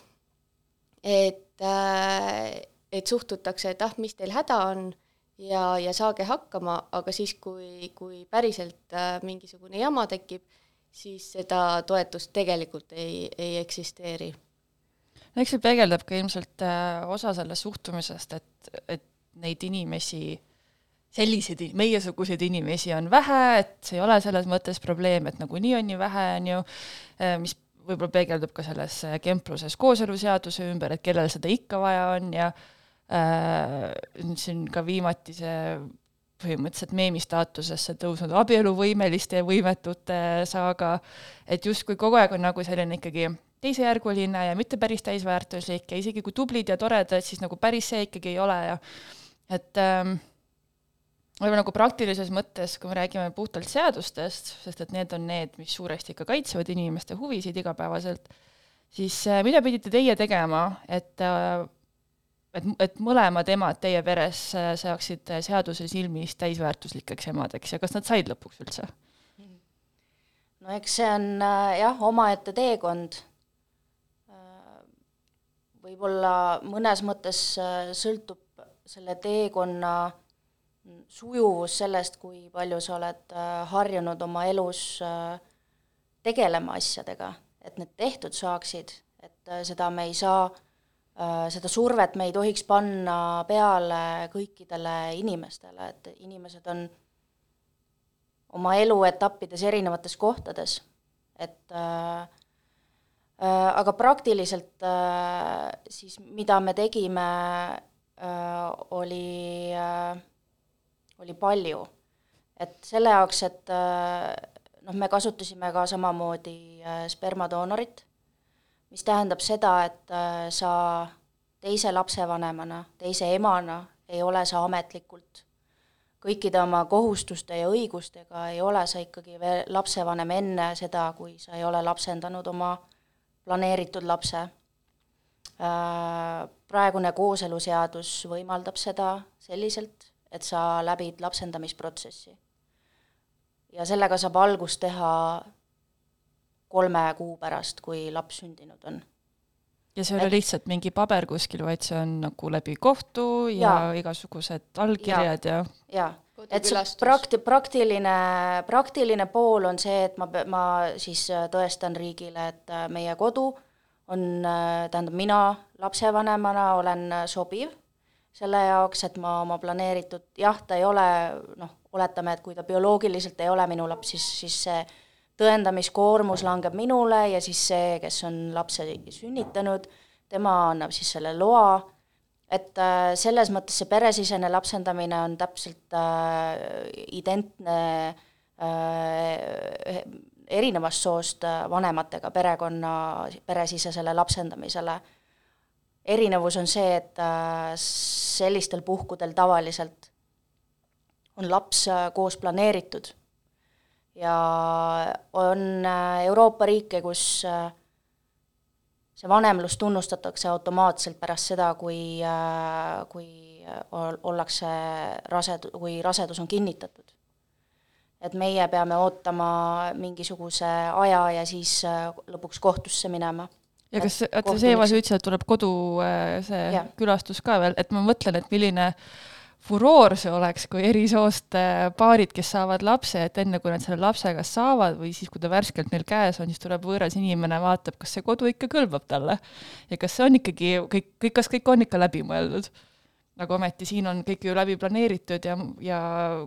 et, et suhtutakse, et ah, mis teil häda on ja, ja saage hakkama, aga siis, kui, kui päriselt äh, mingisugune jama tekib, siis seda toetust tegelikult ei, ei eksisteeri. eks see peegeldab ka ilmselt äh, osa sellest suhtumisest, et, et neid inimesi selliseid, meiesuguseid inimesi on vähe, et see ei ole selles mõttes probleem, et nagunii on nii vähe, on ju, mis võib-olla peegeldub ka selles äh, kempluses kooseluseaduse ümber, et kellel seda ikka vaja on ja äh, siin ka viimati see põhimõtteliselt meemi staatusesse tõusnud abieluvõimeliste ja võimetute saaga, et justkui kogu aeg on nagu selline ikkagi teisejärguline ja mitte päris täisväärtuslik ja isegi kui tublid ja toredad, siis nagu päris see ikkagi ei ole ja et ähm, võib-olla nagu praktilises mõttes, kui me räägime puhtalt seadustest, sest et need on need, mis suuresti ikka kaitsevad inimeste huvisid igapäevaselt, siis äh, mida pidite teie tegema, et äh, et, et mõlemad emad teie peres äh, saaksid seaduse silmis täisväärtuslikeks emadeks ja kas nad said lõpuks üldse? no eks see on jah, omaette teekond. võib-olla mõnes mõttes sõltub selle teekonna sujuvus sellest, kui palju sa oled äh, harjunud oma elus äh, tegelema asjadega, et need tehtud saaksid, et äh, seda me ei saa, seda survet me ei tohiks panna peale kõikidele inimestele, et inimesed on oma eluetappides erinevates kohtades, et äh, aga praktiliselt äh, siis mida me tegime äh,, oli äh, oli palju. et selle jaoks, et äh, noh, me kasutasime ka samamoodi äh, spermadoonorit, mis tähendab seda, et äh, sa teise lapsevanemana, teise emana ei ole sa ametlikult kõikide oma kohustuste ja õigustega ei ole sa ikkagi veel lapsevanem enne seda, kui sa ei ole lapsendanud oma planeeritud lapse. Praegune kooseluseadus võimaldab seda selliselt, et sa läbid lapsendamisprotsessi. ja sellega saab algust teha kolme kuu pärast, kui laps sündinud on. ja see ei ole lihtsalt mingi paber kuskil, vaid see on nagu läbi kohtu ja, ja igasugused allkirjad ja, ja jaa, et see prakti-, praktiline, praktiline pool on see, et ma, ma siis tõestan riigile, et meie kodu on, tähendab, mina lapsevanemana olen sobiv selle jaoks, et ma oma planeeritud, jah, ta ei ole noh, oletame, et kui ta bioloogiliselt ei ole minu laps, siis, siis see tõendamiskoormus langeb minule ja siis see, kes on lapse sünnitanud, tema annab siis selle loa, et äh, selles mõttes see peresisene lapsendamine on täpselt äh, identne äh, erinevast soost äh, vanematega perekonna, peresisesele lapsendamisele. Erinevus on see, et äh, sellistel puhkudel tavaliselt on laps äh, koos planeeritud ja on äh, Euroopa riike, kus see vanemlus tunnustatakse automaatselt pärast seda, kui, kui ollakse rased-, kui rasedus on kinnitatud. et meie peame ootama mingisuguse aja ja siis lõpuks kohtusse minema ja kas, oota, see Eva, sa ütlesid, et tuleb kodu äh, see ja. külastus ka veel, et ma mõtlen, et milline furoor see oleks, kui eri soost äh, paarid, kes saavad lapse, et enne kui nad selle lapse kas saavad või siis, kui ta värskelt neil käes on, siis tuleb võõras inimene, vaatab, kas see kodu ikka kõlbab talle. ja kas see on ikkagi kõik, kõik, kas kõik on ikka läbi mõeldud. nagu ometi siin on kõik ju läbi planeeritud ja, ja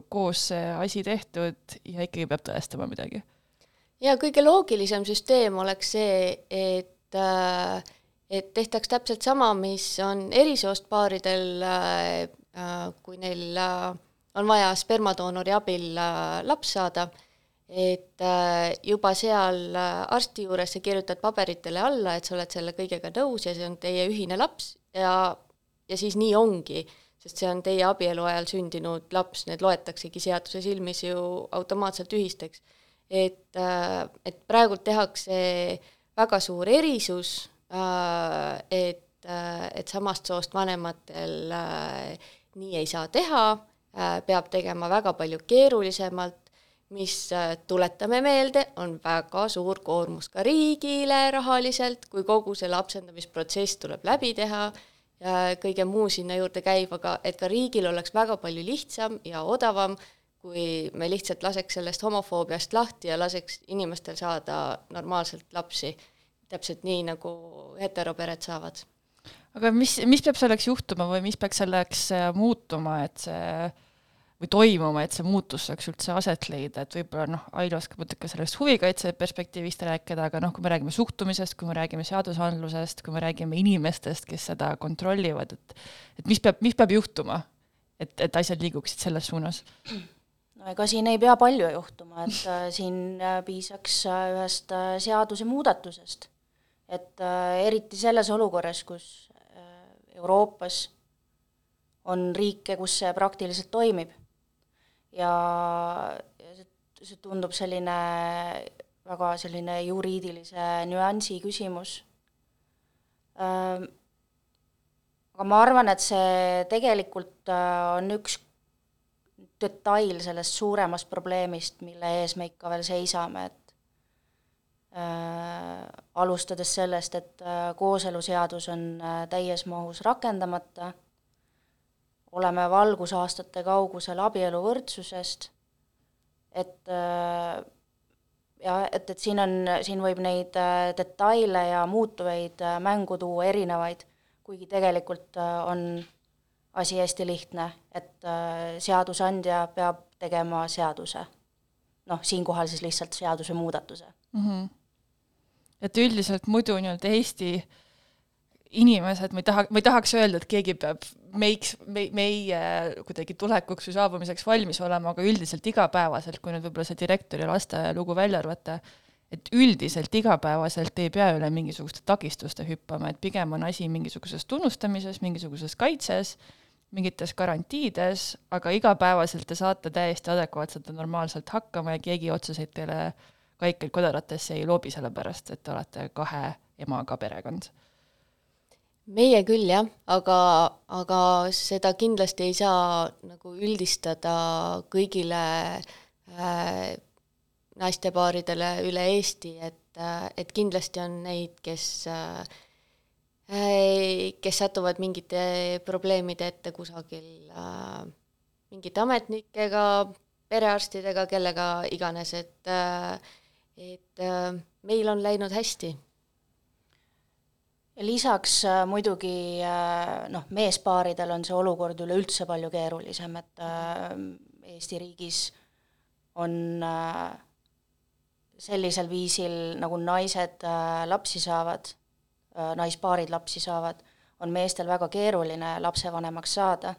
koos see asi tehtud ja ikkagi peab tõestama midagi. ja kõige loogilisem süsteem oleks see, et äh, et tehtaks täpselt sama, mis on erisoost paaridel, äh, äh, kui neil on vaja spermadoonori abil laps saada, et äh, juba seal äh, arsti juures sa kirjutad paberitele alla, et sa oled selle kõigega nõus ja see on teie ühine laps ja, ja siis nii ongi, sest see on teie abielu ajal sündinud laps, need loetaksegi seaduse silmis ju automaatselt ühisteks. et, äh, et praegult tehakse väga suur erisus, et, et samast soost vanematel nii ei saa teha, peab tegema väga palju keerulisemalt, mis äh, tuletame meelde, on väga suur koormus ka riigile rahaliselt, kui kogu see lapsendamisprotsess tuleb läbi teha. Ja kõige muu sinna juurde käib, aga et ka riigil oleks väga palju lihtsam ja odavam, kui me lihtsalt laseks sellest homofoobiast lahti ja laseks inimestel saada normaalselt lapsi, täpselt nii, nagu heteropered saavad. Aga mis, mis peab selleks juhtuma või mis peaks selleks äh, muutuma, et see või toimuma, et see muutus saaks üldse aset leida, et võib-olla noh, Ailo oskab natuke sellest huvikaitse perspektiivist rääkida, aga noh, kui me räägime suhtumisest, kui me räägime seadusandlusest, kui me räägime inimestest, kes seda kontrollivad, et et mis peab, mis peab juhtuma, et, et asjad liiguksid selles suunas? no ega siin ei pea palju juhtuma, et äh, siin äh, piisaks äh, ühest äh, seadusemuudatusest. et äh, eriti selles olukorras, kus Euroopas on riike, kus see praktiliselt toimib ja, see, see tundub selline väga selline juriidilise nüansi küsimus. Aga ma arvan, et see tegelikult äh, on üks detail sellest suuremast probleemist, mille ees me ikka veel seisame, et alustades sellest, et äh, kooseluseadus on äh, täies mahus rakendamata oleme valgusaastate kaugusel abieluvõrdsusest, et äh, ja et, et siin on, siin võib neid äh, detaile ja muutujaid äh, mängu tuua erinevaid, kuigi tegelikult on asi hästi lihtne, et seadusandja peab tegema seaduse. noh, siinkohal siis lihtsalt seadusemuudatuse mm. -hmm. Et üldiselt muidu nii-öelda Eesti äh, inimesed, ma ei taha, ma ei tahaks öelda, et keegi peab meiks, me, meie kuidagi tulekuks või saabumiseks valmis olema, aga üldiselt igapäevaselt, kui nüüd võib-olla see direktori lasteaia lugu välja arvata, et üldiselt igapäevaselt ei pea üle mingisuguste takistuste hüppama, et pigem on asi mingisuguses tunnustamises, mingisuguses kaitses, mingites garantiides, aga igapäevaselt te saate täiesti adekvaatselt ja normaalselt hakkama ja keegi otseseid teile kaikaid kodaratesse ei loobi, sellepärast et te olete kahe emaga perekond. Meie küll jah, aga, aga seda kindlasti ei saa nagu üldistada kõigile äh, naistepaaridele üle Eesti, et äh,, et kindlasti on neid, kes äh, kes satuvad mingite probleemide ette kusagil äh, mingite ametnikega, perearstidega, kellega iganes, et äh, et äh, meil on läinud hästi lisaks äh, muidugi äh, noh, meespaaridel on see olukord üleüldse palju keerulisem, et Eesti riigis on sellisel viisil, nagu naised lapsi saavad, naispaarid lapsi saavad, on meestel väga keeruline lapsevanemaks saada.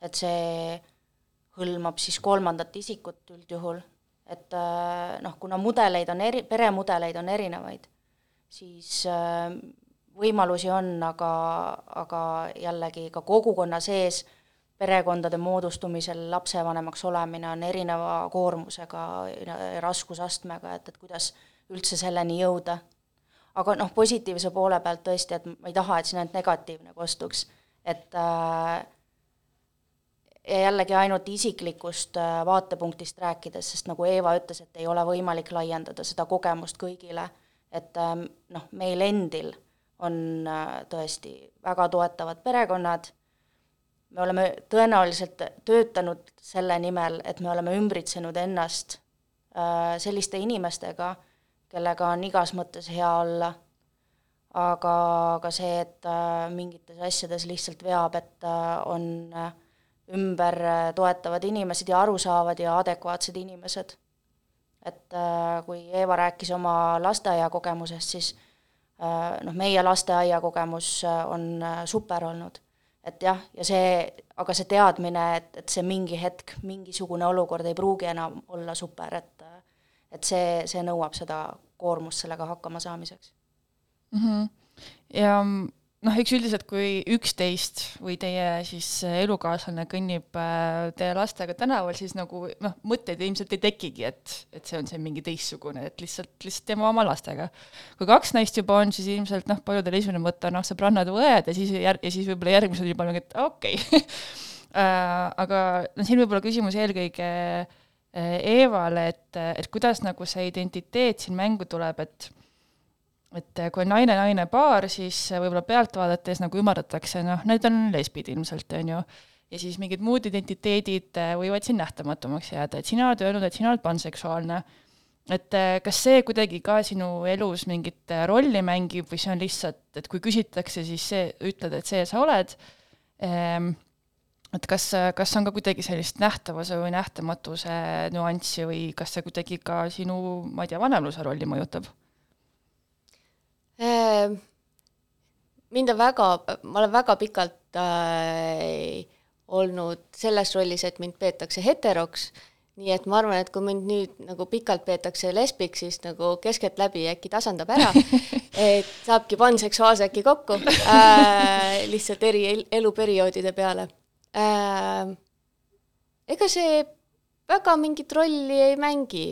et see hõlmab siis kolmandat isikut üldjuhul, et noh, kuna mudeleid on eri, peremudeleid on erinevaid, siis võimalusi on, aga, aga jällegi ka kogukonna sees perekondade moodustumisel lapsevanemaks olemine on erineva koormusega, raskusastmega, et, et kuidas üldse selleni jõuda. aga noh, positiivse poole pealt tõesti, et ma ei taha, et siin ainult negatiivne kostuks, et äh, ja jällegi ainult isiklikust äh, vaatepunktist rääkides, sest nagu Eeva ütles, et ei ole võimalik laiendada seda kogemust kõigile, et äh, noh, meil endil äh, on äh, tõesti väga toetavad perekonnad, me oleme tõenäoliselt töötanud selle nimel, et me oleme ümbritsenud ennast äh, selliste inimestega, kellega on igas mõttes hea olla, aga ka see, et äh, mingites asjades lihtsalt veab, et on ümber toetavad inimesed ja arusaavad ja adekvaatsed inimesed. et kui Eeva rääkis oma lasteaia kogemusest, siis Äh, noh, meie lasteaia kogemus äh, on äh, super olnud. et jah, ja see, aga see teadmine, et, et see mingi hetk, mingisugune olukord ei pruugi enam olla super, et et see, see nõuab seda koormust sellega hakkama saamiseks mm. -hmm. ja noh, eks üldiselt, kui üksteist või teie siis elukaaslane kõnnib äh, teie lastega tänaval, siis nagu noh, mõtteid ilmselt ei tekigi, et, et see on see mingi teistsugune, et lihtsalt, lihtsalt teeme oma lastega. kui kaks naist juba on, siis ilmselt noh, paljudel esimene mõte on noh, sõbrannad õed ja siis jär-, ja siis võib-olla järgmised juba mingi, et okei okay. äh, aga no siin võib-olla küsimus eelkõige äh, Eevale, et, et kuidas nagu see identiteet siin mängu tuleb, et et kui on naine-naine paar, siis võib-olla pealt vaadates nagu ümardatakse, noh, need on lesbid ilmselt, on ju, ja siis mingid muud identiteedid äh, võivad siin nähtamatumaks jääda, et sina oled öelnud, et sina oled panseksuaalne. et kas see kuidagi ka sinu elus mingit rolli mängib või see on lihtsalt, et kui küsitakse, siis see, ütled, et see sa oled, ehm, et kas, kas on ka kuidagi sellist nähtavuse või nähtamatuse nüanssi või kas see kuidagi ka sinu, ma ei tea, vanemluse rolli mõjutab? Ehm, mind on väga, ma olen väga pikalt äh, olnud selles rollis, et mind peetakse heteroks, nii et ma arvan, et kui mind nüüd nagu pikalt peetakse lesbiks, siis nagu keskeltläbi äkki tasandab ära, et saabki panseksuaalse äkki kokku äh, lihtsalt eri eluperioodide peale äh,. ega see väga mingit rolli ei mängi,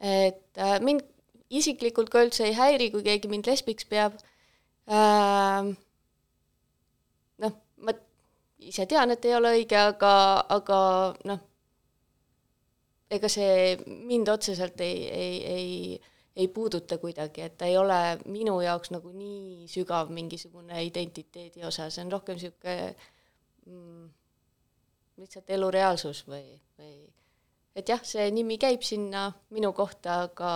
et äh, mind isiklikult ka üldse ei häiri, kui keegi mind lesbiks peab äh,. noh, ma ise tean, et ei ole õige, aga, aga noh, ega see mind otseselt ei, ei, ei, ei puuduta kuidagi, et ta ei ole minu jaoks nagu nii sügav mingisugune identiteedi osa, see on rohkem niisugune mm, lihtsalt elu reaalsus või, või et jah, see nimi käib sinna minu kohta, aga,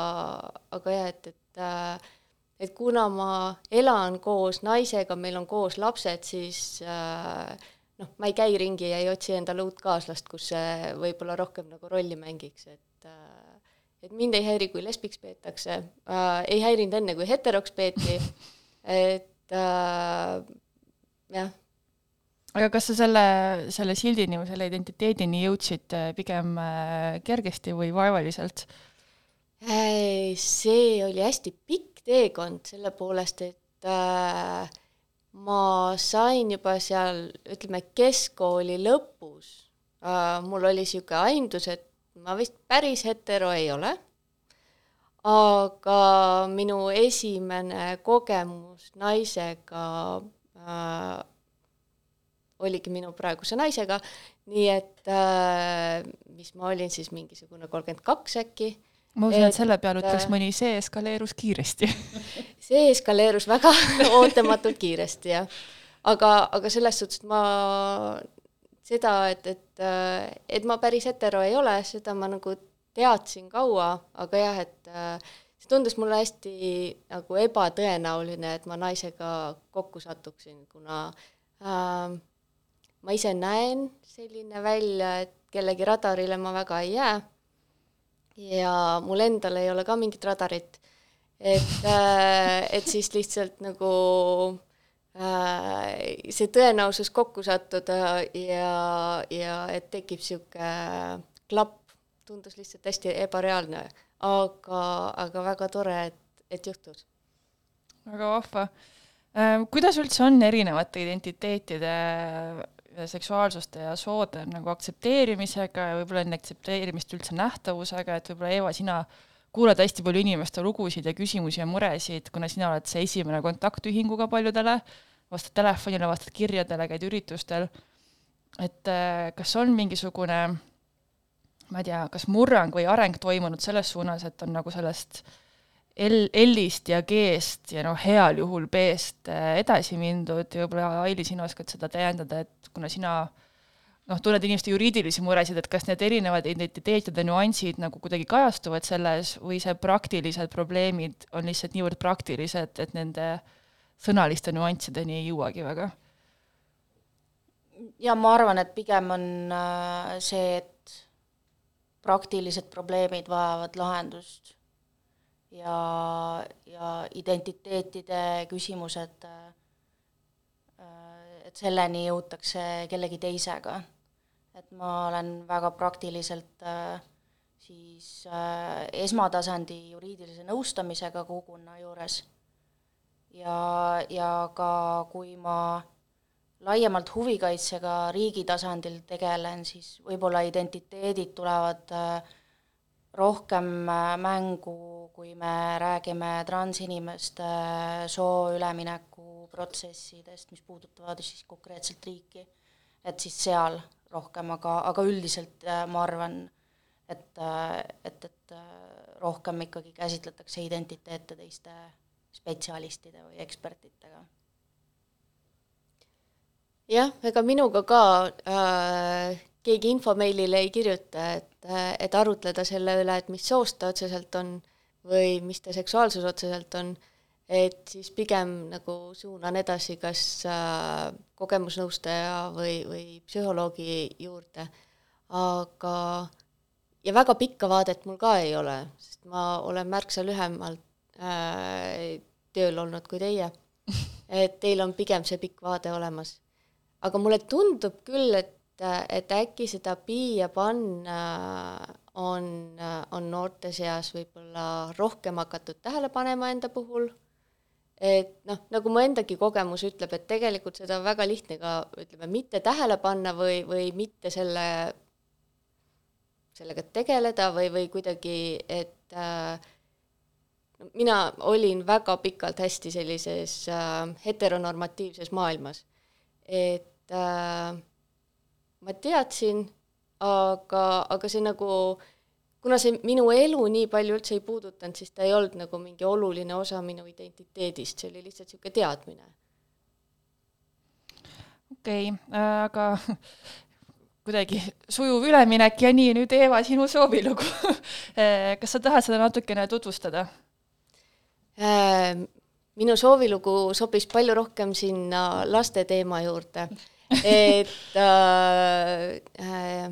aga jah, et, et äh, et kuna ma elan koos naisega, meil on koos lapsed, siis äh, noh, ma ei käi ringi ja ei otsi endale uut kaaslast, kus see võib-olla rohkem nagu rolli mängiks, et äh, et mind ei häiri, kui lesbiks peetakse äh,, ei häirinud enne, kui heteroks peeti, et äh, jah aga kas sa selle, selle sildini või selle identiteedini jõudsid äh, pigem äh, kergesti või vaevaliselt? See oli hästi pikk teekond, selle poolest, et äh, ma sain juba seal, ütleme, keskkooli lõpus äh,, mul oli niisugune aimdus, et ma vist päris hetero ei ole, aga minu esimene kogemus naisega äh, oligi minu praeguse naisega, nii et äh, mis ma olin siis mingisugune kolmkümmend kaks äkki. ma usun, et selle peale ütleks äh, mõni, see eskaleerus kiiresti see eskaleerus väga ootamatult kiiresti, jah. aga, aga selles suhtes, ma seda, et, et, äh, et ma päris hetero ei ole, seda ma nagu teadsin kaua, aga jah, et äh, see tundus mulle hästi nagu ebatõenäoline, et ma naisega kokku satuksin, kuna äh, ma ise näen selline välja, et kellegi radarile ma väga ei jää. ja mul endal ei ole ka mingit radarit. et, äh, et siis lihtsalt nagu äh, see tõenäosus kokku sattuda ja, ja et tekib niisugune klapp, tundus lihtsalt hästi ebareaalne, aga, aga väga tore, et, et juhtus. väga vahva. Äh, kuidas üldse on erinevate identiteetide seksuaalsuste ja soode nagu aktsepteerimisega ja võib-olla enne aktsepteerimist üldse nähtavusega, et võib-olla Eeva, sina kuulad hästi palju inimeste lugusid ja küsimusi ja muresid, kuna sina oled see esimene kontakt ühinguga paljudele, vastad telefonile, vastad kirjadele, käid üritustel, et äh, kas on mingisugune ma ei tea, kas murrang või areng toimunud selles suunas, et on nagu sellest äh, L, L-ist ja G-st ja noh, heal juhul B-st äh, edasi mindud ja võib-olla Aili, sina oskad seda täiendada, et kuna sina noh, tunned inimeste juriidilisi muresid, et kas need erinevad identiteetide nüansid nagu kuidagi kajastuvad selles või see praktilised probleemid on lihtsalt niivõrd praktilised, et nende sõnaliste nüanssideni ei jõuagi väga? ja ma arvan, et pigem on äh, see, et praktilised probleemid vajavad lahendust ja, ja identiteetide küsimused, et selleni jõutakse kellegi teisega. et ma olen väga praktiliselt siis äh, esmatasandi juriidilise nõustamisega kogukonna juures ja, ja ka kui ma laiemalt huvikaitsega riigi tasandil tegelen, siis võib-olla identiteedid tulevad äh, rohkem äh, mängu, kui me räägime transinimeste äh, soo ülemineku protsessidest, mis puudutavad siis konkreetselt riiki. et siis seal rohkem, aga, aga üldiselt ma arvan, et, et, et rohkem ikkagi käsitletakse identiteete teiste spetsialistide või ekspertidega jah, ega minuga ka äh, keegi infomeilile ei kirjuta, et, et arutleda selle üle, et mis soost ta otseselt on või mis ta seksuaalsus otseselt on, et siis pigem nagu suunan edasi kas äh, kogemusnõustaja või, või psühholoogi juurde, aga ja väga pikka vaadet mul ka ei ole, sest ma olen märksa lühemalt äh, tööl olnud kui teie. et teil on pigem see pikk vaade olemas aga mulle tundub küll, et, et äkki seda bi ja pan on, on noorte seas võib-olla rohkem hakatud tähele panema enda puhul, et noh, nagu mu endagi kogemus ütleb, et tegelikult seda on väga lihtne ka ütleme, mitte tähele panna või, või mitte selle, sellega tegeleda või, või kuidagi, et äh, mina olin väga pikalt hästi sellises äh, heteronormatiivses maailmas. Et äh, ma teadsin, aga, aga see nagu, kuna see minu elu nii palju üldse ei puudutanud, siis ta ei olnud nagu mingi oluline osa minu identiteedist, see oli lihtsalt niisugune teadmine. okei okay, äh,, aga kuidagi sujuv üleminek ja nii, nüüd Eeva, sinu soovilugu äh, kas sa tahad seda natukene tutvustada äh,? minu soovilugu sobis palju rohkem sinna laste teema juurde, et äh, äh,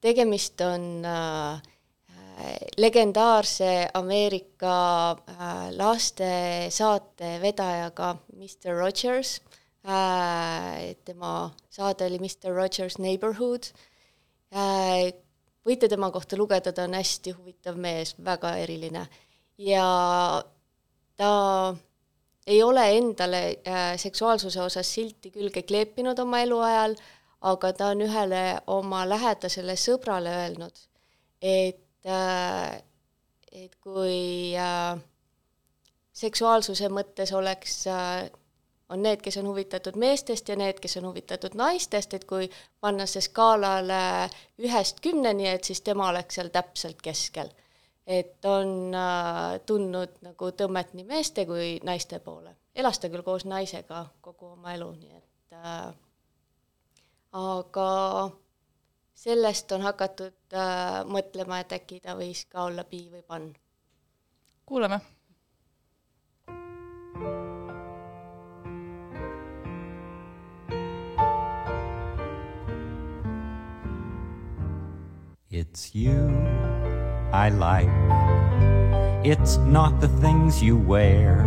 tegemist on äh, legendaarse Ameerika äh, lastesaate vedajaga Mr Rogers. Äh,, tema saade oli Mr Rogers Neighborhood. Võite tema kohta lugeda, ta on hästi huvitav mees, väga eriline. Ja ta ei ole endale äh, seksuaalsuse osas silti külge kleepinud oma eluajal, aga ta on ühele oma lähedasele sõbrale öelnud, et äh,, et kui äh, seksuaalsuse mõttes oleks on need, kes on huvitatud meestest ja need, kes on huvitatud naistest, et kui panna see skaalale ühest kümneni, et siis tema oleks seal täpselt keskel et on äh, tundnud nagu tõmmet nii meeste kui naiste poole. elas ta küll koos naisega kogu oma elu, nii et äh, aga sellest on hakatud äh, mõtlema, et äkki ta võis ka olla bi või pann. kuulame It's you I like. It's not the things you wear,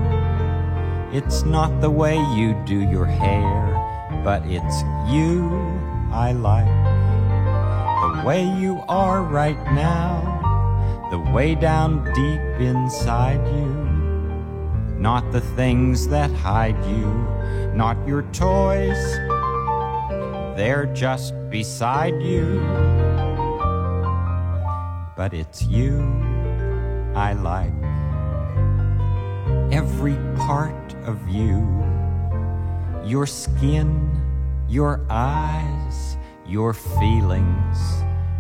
it's not the way you do your hair, but it's you I like. The way you are right now, the way down deep inside you. Not the things that hide you, not your toys, they're just beside you but it's you I like. Every part of you, your skin, your eyes, your feelings,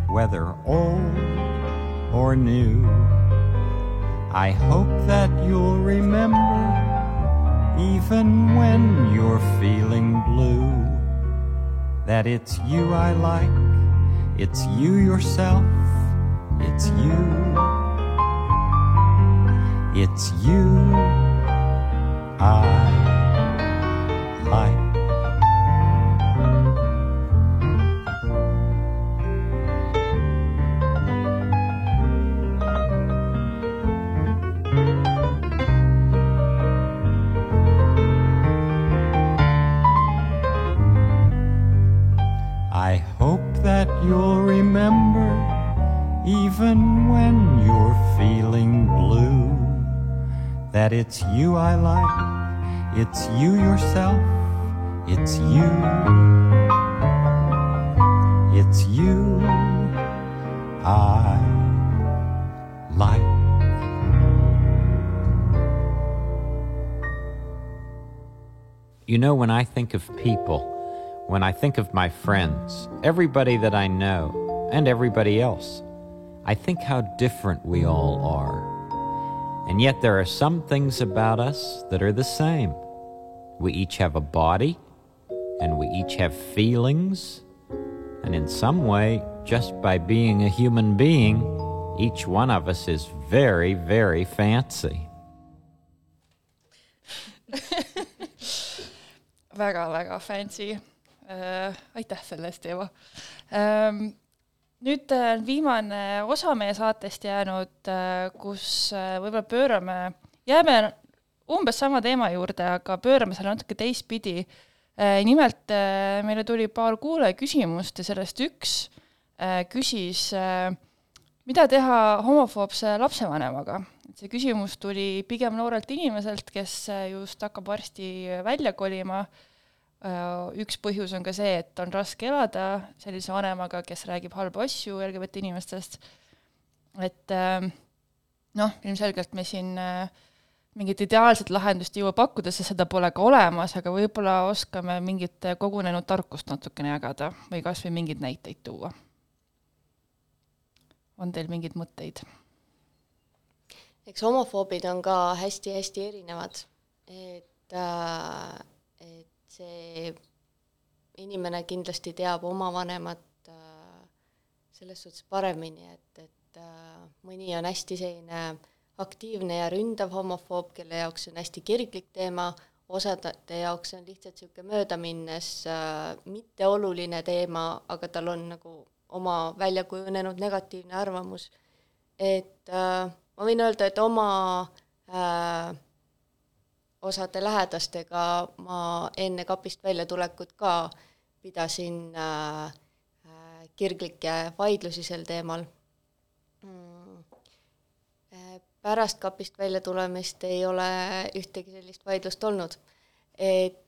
whether old or new. I hope that you'll remember, even when you're feeling blue, that it's you I like, it's you yourself it's you. It's you I like. You know, when I think of people, when I think of my friends, everybody that I know, and everybody else, I think how different we all are. And yet there are some things about us that are the same. We each have a body, and we each have feelings, and in some way, just by being a human being, each one of us is very, very fancy. väga-väga fancy äh,. aitäh selle eest, Eeva ähm,. nüüd on viimane osa meie saatest jäänud äh,, kus äh, võib-olla pöörame, jääme umbes sama teema juurde, aga pöörame selle natuke teistpidi äh,. nimelt äh, meile tuli paar kuulaja küsimust ja sellest üks äh, küsis äh, mida teha homofoobse lapsevanemaga? et see küsimus tuli pigem noorelt inimeselt, kes just hakkab varsti välja kolima äh, Äh, üks põhjus on ka see, et on raske elada sellise vanemaga, kes räägib halbu asju LGBT inimestest, et äh, noh, ilmselgelt me siin äh, mingit ideaalset lahendust ei jõua pakkuda, sest seda pole ka olemas, aga võib-olla oskame mingit kogunenud tarkust natukene jagada või kas või mingeid näiteid tuua. on teil mingeid mõtteid? eks homofoobid on ka hästi-hästi erinevad, et äh, see inimene kindlasti teab oma vanemat äh, selles suhtes paremini, et, et äh, mõni on hästi selline aktiivne ja ründav homofoob, kelle jaoks see on hästi kirglik teema, osade jaoks on lihtsalt niisugune möödaminnes äh, mitteoluline teema, aga tal on nagu oma välja kujunenud negatiivne arvamus. et äh, ma võin öelda, et oma äh, osade lähedastega ma enne kapist väljatulekut ka pidasin äh, äh, kirglikke vaidlusi sel teemal. Mm.. Äh, pärast kapist väljatulemist ei ole ühtegi sellist vaidlust olnud. et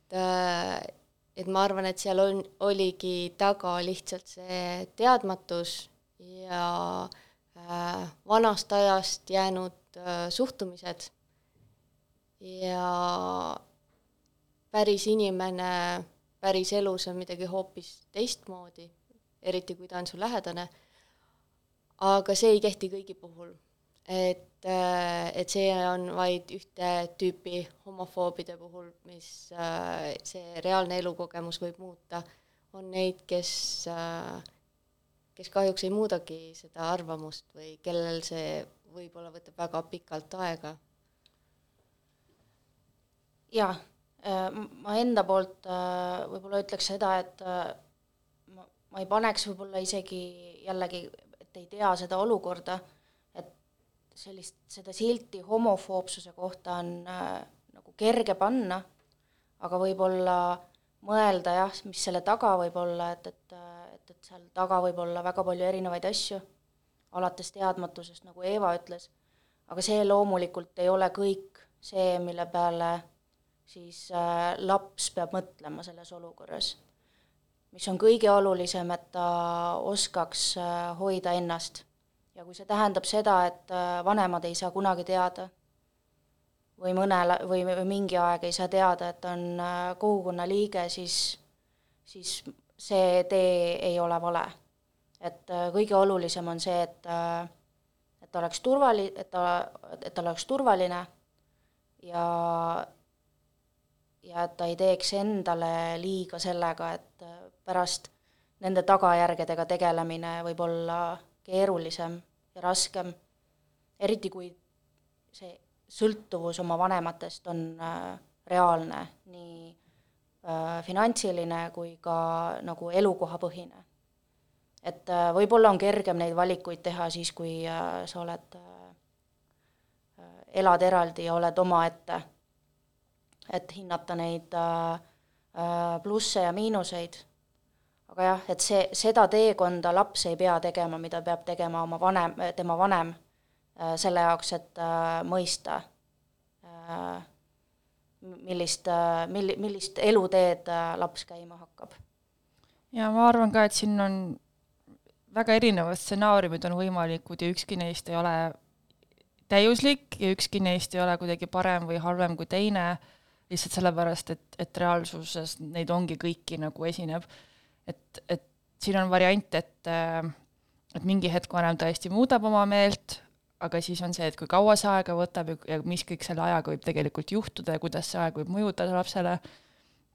et ma arvan, et seal on, oligi taga lihtsalt see teadmatus ja vanast ajast jäänud suhtumised ja päris inimene päris elus on midagi hoopis teistmoodi, eriti kui ta on su lähedane, aga see ei kehti kõigi puhul. et, et see on vaid ühte tüüpi homofoobide puhul, mis see reaalne elukogemus võib muuta, on neid, kes, kes kahjuks ei muudagi seda arvamust või kellel see võib-olla võtab väga pikalt aega jaa, äh, ma enda poolt äh, võib-olla ütleks seda, et äh, ma, ma ei paneks võib-olla isegi jällegi, et ei tea seda olukorda, et sellist, seda silti homofoobsuse kohta on nagu kerge panna, aga võib-olla mõelda jah, mis selle taga võib olla, et, et, et, et seal taga võib olla väga palju erinevaid asju, alates teadmatusest, nagu Eeva ütles, aga see loomulikult ei ole kõik see, mille peale siis äh, laps peab mõtlema selles olukorras. mis on kõige olulisem, et ta oskaks äh, hoida ennast. ja kui see tähendab seda, et äh, vanemad ei saa kunagi teada või mõnel, või, mingi aeg ei saa teada, et on kogukonna liige, siis, siis see tee ei ole vale. et kõige olulisem on see, et, et ta oleks turvali-, et ta, et ta oleks turvaline ja ja et ta ei teeks endale liiga sellega, et äh, pärast nende tagajärgedega tegelemine võib olla keerulisem ja raskem, eriti kui see sõltuvus oma vanematest on äh, reaalne, nii äh, finantsiline kui ka nagu elukohapõhine. et võib-olla on kergem neid valikuid teha siis, kui sa oled elad eraldi ja oled omaette et hinnata neid äh, äh, plusse ja miinuseid, aga jah, et see, seda teekonda laps ei pea tegema, mida peab tegema oma vanem, tema vanem, äh, selle jaoks, et mõista, millist, milli-, millist eluteed laps käima hakkab. ja ma arvan ka, et siin on väga erinevad stsenaariumid on võimalikud ja ükski neist ei ole täiuslik ja ükski neist ei ole kuidagi parem või halvem kui teine, lihtsalt sellepärast, et, et reaalsuses neid ongi kõiki nagu esineb et, et siin on variant, et, äh, et mingi hetk vanem tõesti muudab oma meelt, aga siis on see, et kui kaua see aega võtab ja, ja mis kõik selle ajaga võib tegelikult juhtuda ja kuidas see aeg võib mõjuda lapsele.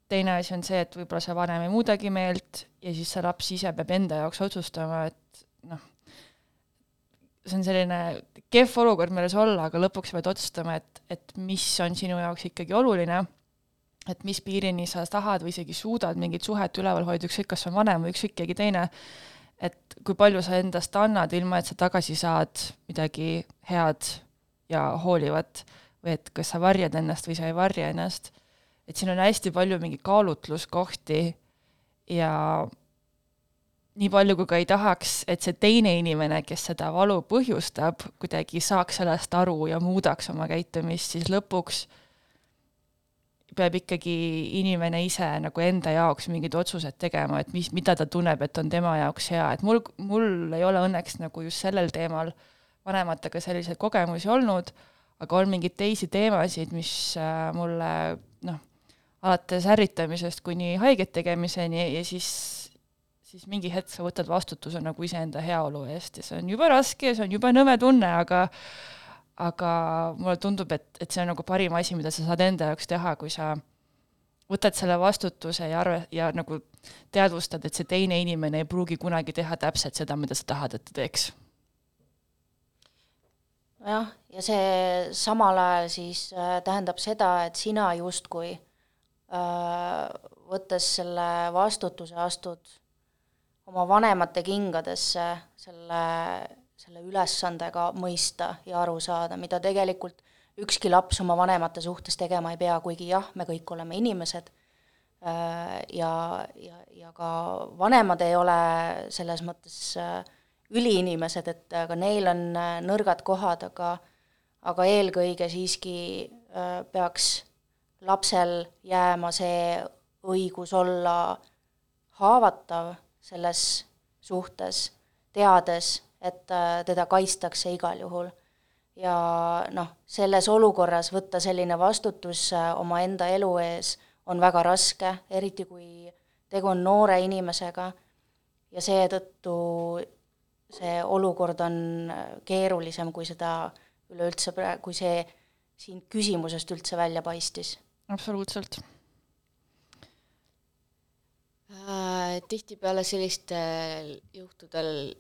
teine asi on see, et võib-olla see vanem ei muudagi meelt ja siis see laps ise peab enda jaoks otsustama, et noh, see on selline kehv olukord, milles olla, aga lõpuks pead otsustama, et, et mis on sinu jaoks ikkagi oluline. Et mis piirini sa tahad või isegi suudad mingit suhet üleval hoida, ükskõik kas on vanem või ükskõik keegi teine, et kui palju sa endast annad, ilma et sa tagasi saad midagi head ja hoolivat. Või et kas sa varjad ennast või sa ei varja ennast, et siin on hästi palju mingeid kaalutluskohti ja nii palju, kui ka ei tahaks, et see teine inimene, kes seda valu põhjustab, kuidagi saaks sellest aru ja muudaks oma käitumist, siis lõpuks peab ikkagi inimene ise nagu enda jaoks mingid otsused tegema, et mis, mida ta tunneb, et on tema jaoks hea, et mul, mul ei ole õnneks nagu just sellel teemal vanematega selliseid kogemusi olnud, aga on mingeid teisi teemasid, mis äh, mulle noh, alates ärritamisest kuni haiget tegemiseni ja siis, siis mingi hetk sa võtad vastutuse nagu iseenda heaolu eest ja see on jube raske ja see on jube nõme tunne, aga aga mulle tundub, et, et see on nagu parim asi, mida sa saad enda jaoks teha, kui sa võtad selle vastutuse ja arve, ja nagu teadvustad, et see teine inimene ei pruugi kunagi teha täpselt seda, mida sa tahad, et ta teeks. nojah, ja see samal ajal siis äh, tähendab seda, et sina justkui äh, võttes selle vastutuse, astud oma vanemate kingadesse, selle selle ülesandega mõista ja aru saada, mida tegelikult ükski laps oma vanemate suhtes tegema ei pea, kuigi jah, me kõik oleme inimesed äh, ja, ja, ja ka vanemad ei ole selles mõttes äh, üliinimesed, et ka neil on äh, nõrgad kohad, aga aga eelkõige siiski peaks lapsel jääma see õigus olla haavatav selles suhtes, teades, et äh, teda kaitstakse igal juhul. ja noh, selles olukorras võtta selline vastutus äh, omaenda elu ees on väga raske, eriti kui tegu on noore inimesega ja seetõttu see olukord on äh, keerulisem, kui seda üleüldse praegu, kui see siin küsimusest üldse välja paistis. absoluutselt äh,. tihtipeale sellistel juhtudel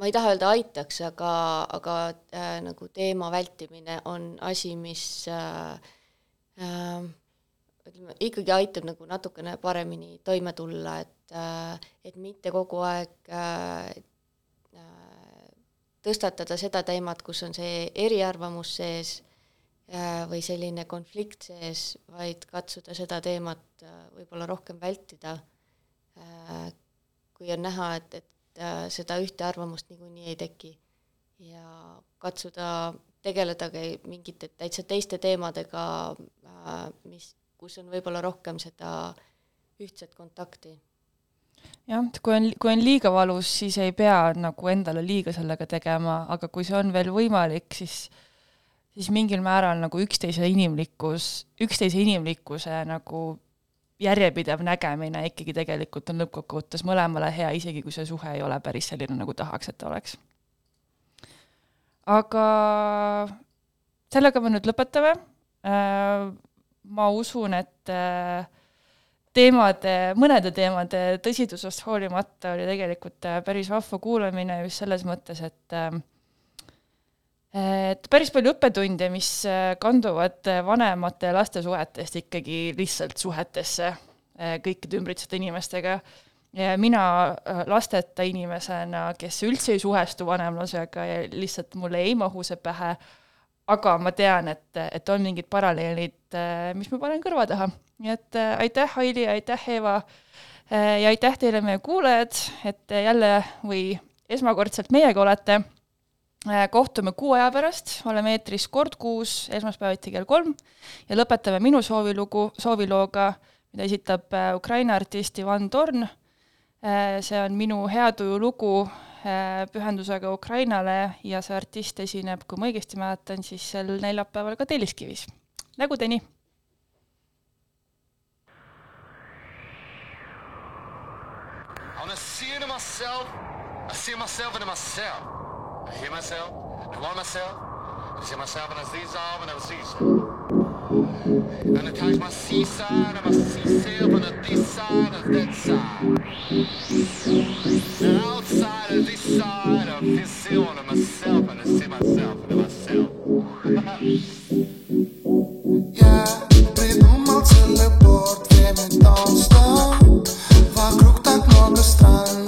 ma ei taha öelda aitaks, aga, aga äh, nagu teema vältimine on asi, mis äh, äh, ütleme, ikkagi aitab nagu natukene paremini toime tulla, et äh,, et mitte kogu aeg äh, äh, tõstatada seda teemat, kus on see eriarvamus sees äh, või selline konflikt sees, vaid katsuda seda teemat äh, võib-olla rohkem vältida äh,, kui on näha, et, et äh, seda ühte arvamust niikuinii ei teki. ja katsuda tegeledagi mingite täitsa teiste teemadega äh,, mis, kus on võib-olla rohkem seda ühtset kontakti jah, kui on, kui on liiga valus, siis ei pea nagu endale liiga sellega tegema, aga kui see on veel võimalik, siis siis mingil määral nagu üksteise inimlikkus, üksteise inimlikkuse nagu järjepidev nägemine ikkagi tegelikult on lõppkokkuvõttes mõlemale hea, isegi kui see suhe ei ole päris selline, nagu tahaks, et ta oleks. aga sellega me nüüd lõpetame. Äh, ma usun, et äh, teemade, mõnede teemade tõsidusest hoolimata oli tegelikult äh, päris vahva kuulamine just selles mõttes, et et päris palju õppetunde, mis äh, kanduvad äh, vanemate ja laste suhetest ikkagi lihtsalt suhetesse äh, kõikide ümbritsevate inimestega. mina lasteta inimesena, kes üldse ei suhestu vanemlusega ja lihtsalt mulle ei mahu see pähe, aga ma tean, et, et on mingid paralleelid, mis ma panen kõrva taha. nii et aitäh, Aili, aitäh, Eeva ja aitäh teile, meie kuulajad, et jälle või esmakordselt meiega olete kohtume kuu aja pärast, oleme eetris kord kuus, esmaspäeviti kell kolm ja lõpetame minu soovilugu, soovilooga, mida esitab Ukraina artist Ivan Torn. see on minu heatuju lugu Äh, pühendusega Ukrainale ja see artist esineb, kui ma õigesti mäletan, siis sel neljapäeval ka Telliskivis. nägudeni! I wanna see it in myself. I see myself in myself. I hear myself. I want myself. I see myself and I see myself and I see myself. And I touch my seaside and my sea sail on the this side and that side. Now outside of this side, I feel still on myself and I see myself and myself. Я придумал телепорт, время нон-стоп Вокруг так много стран,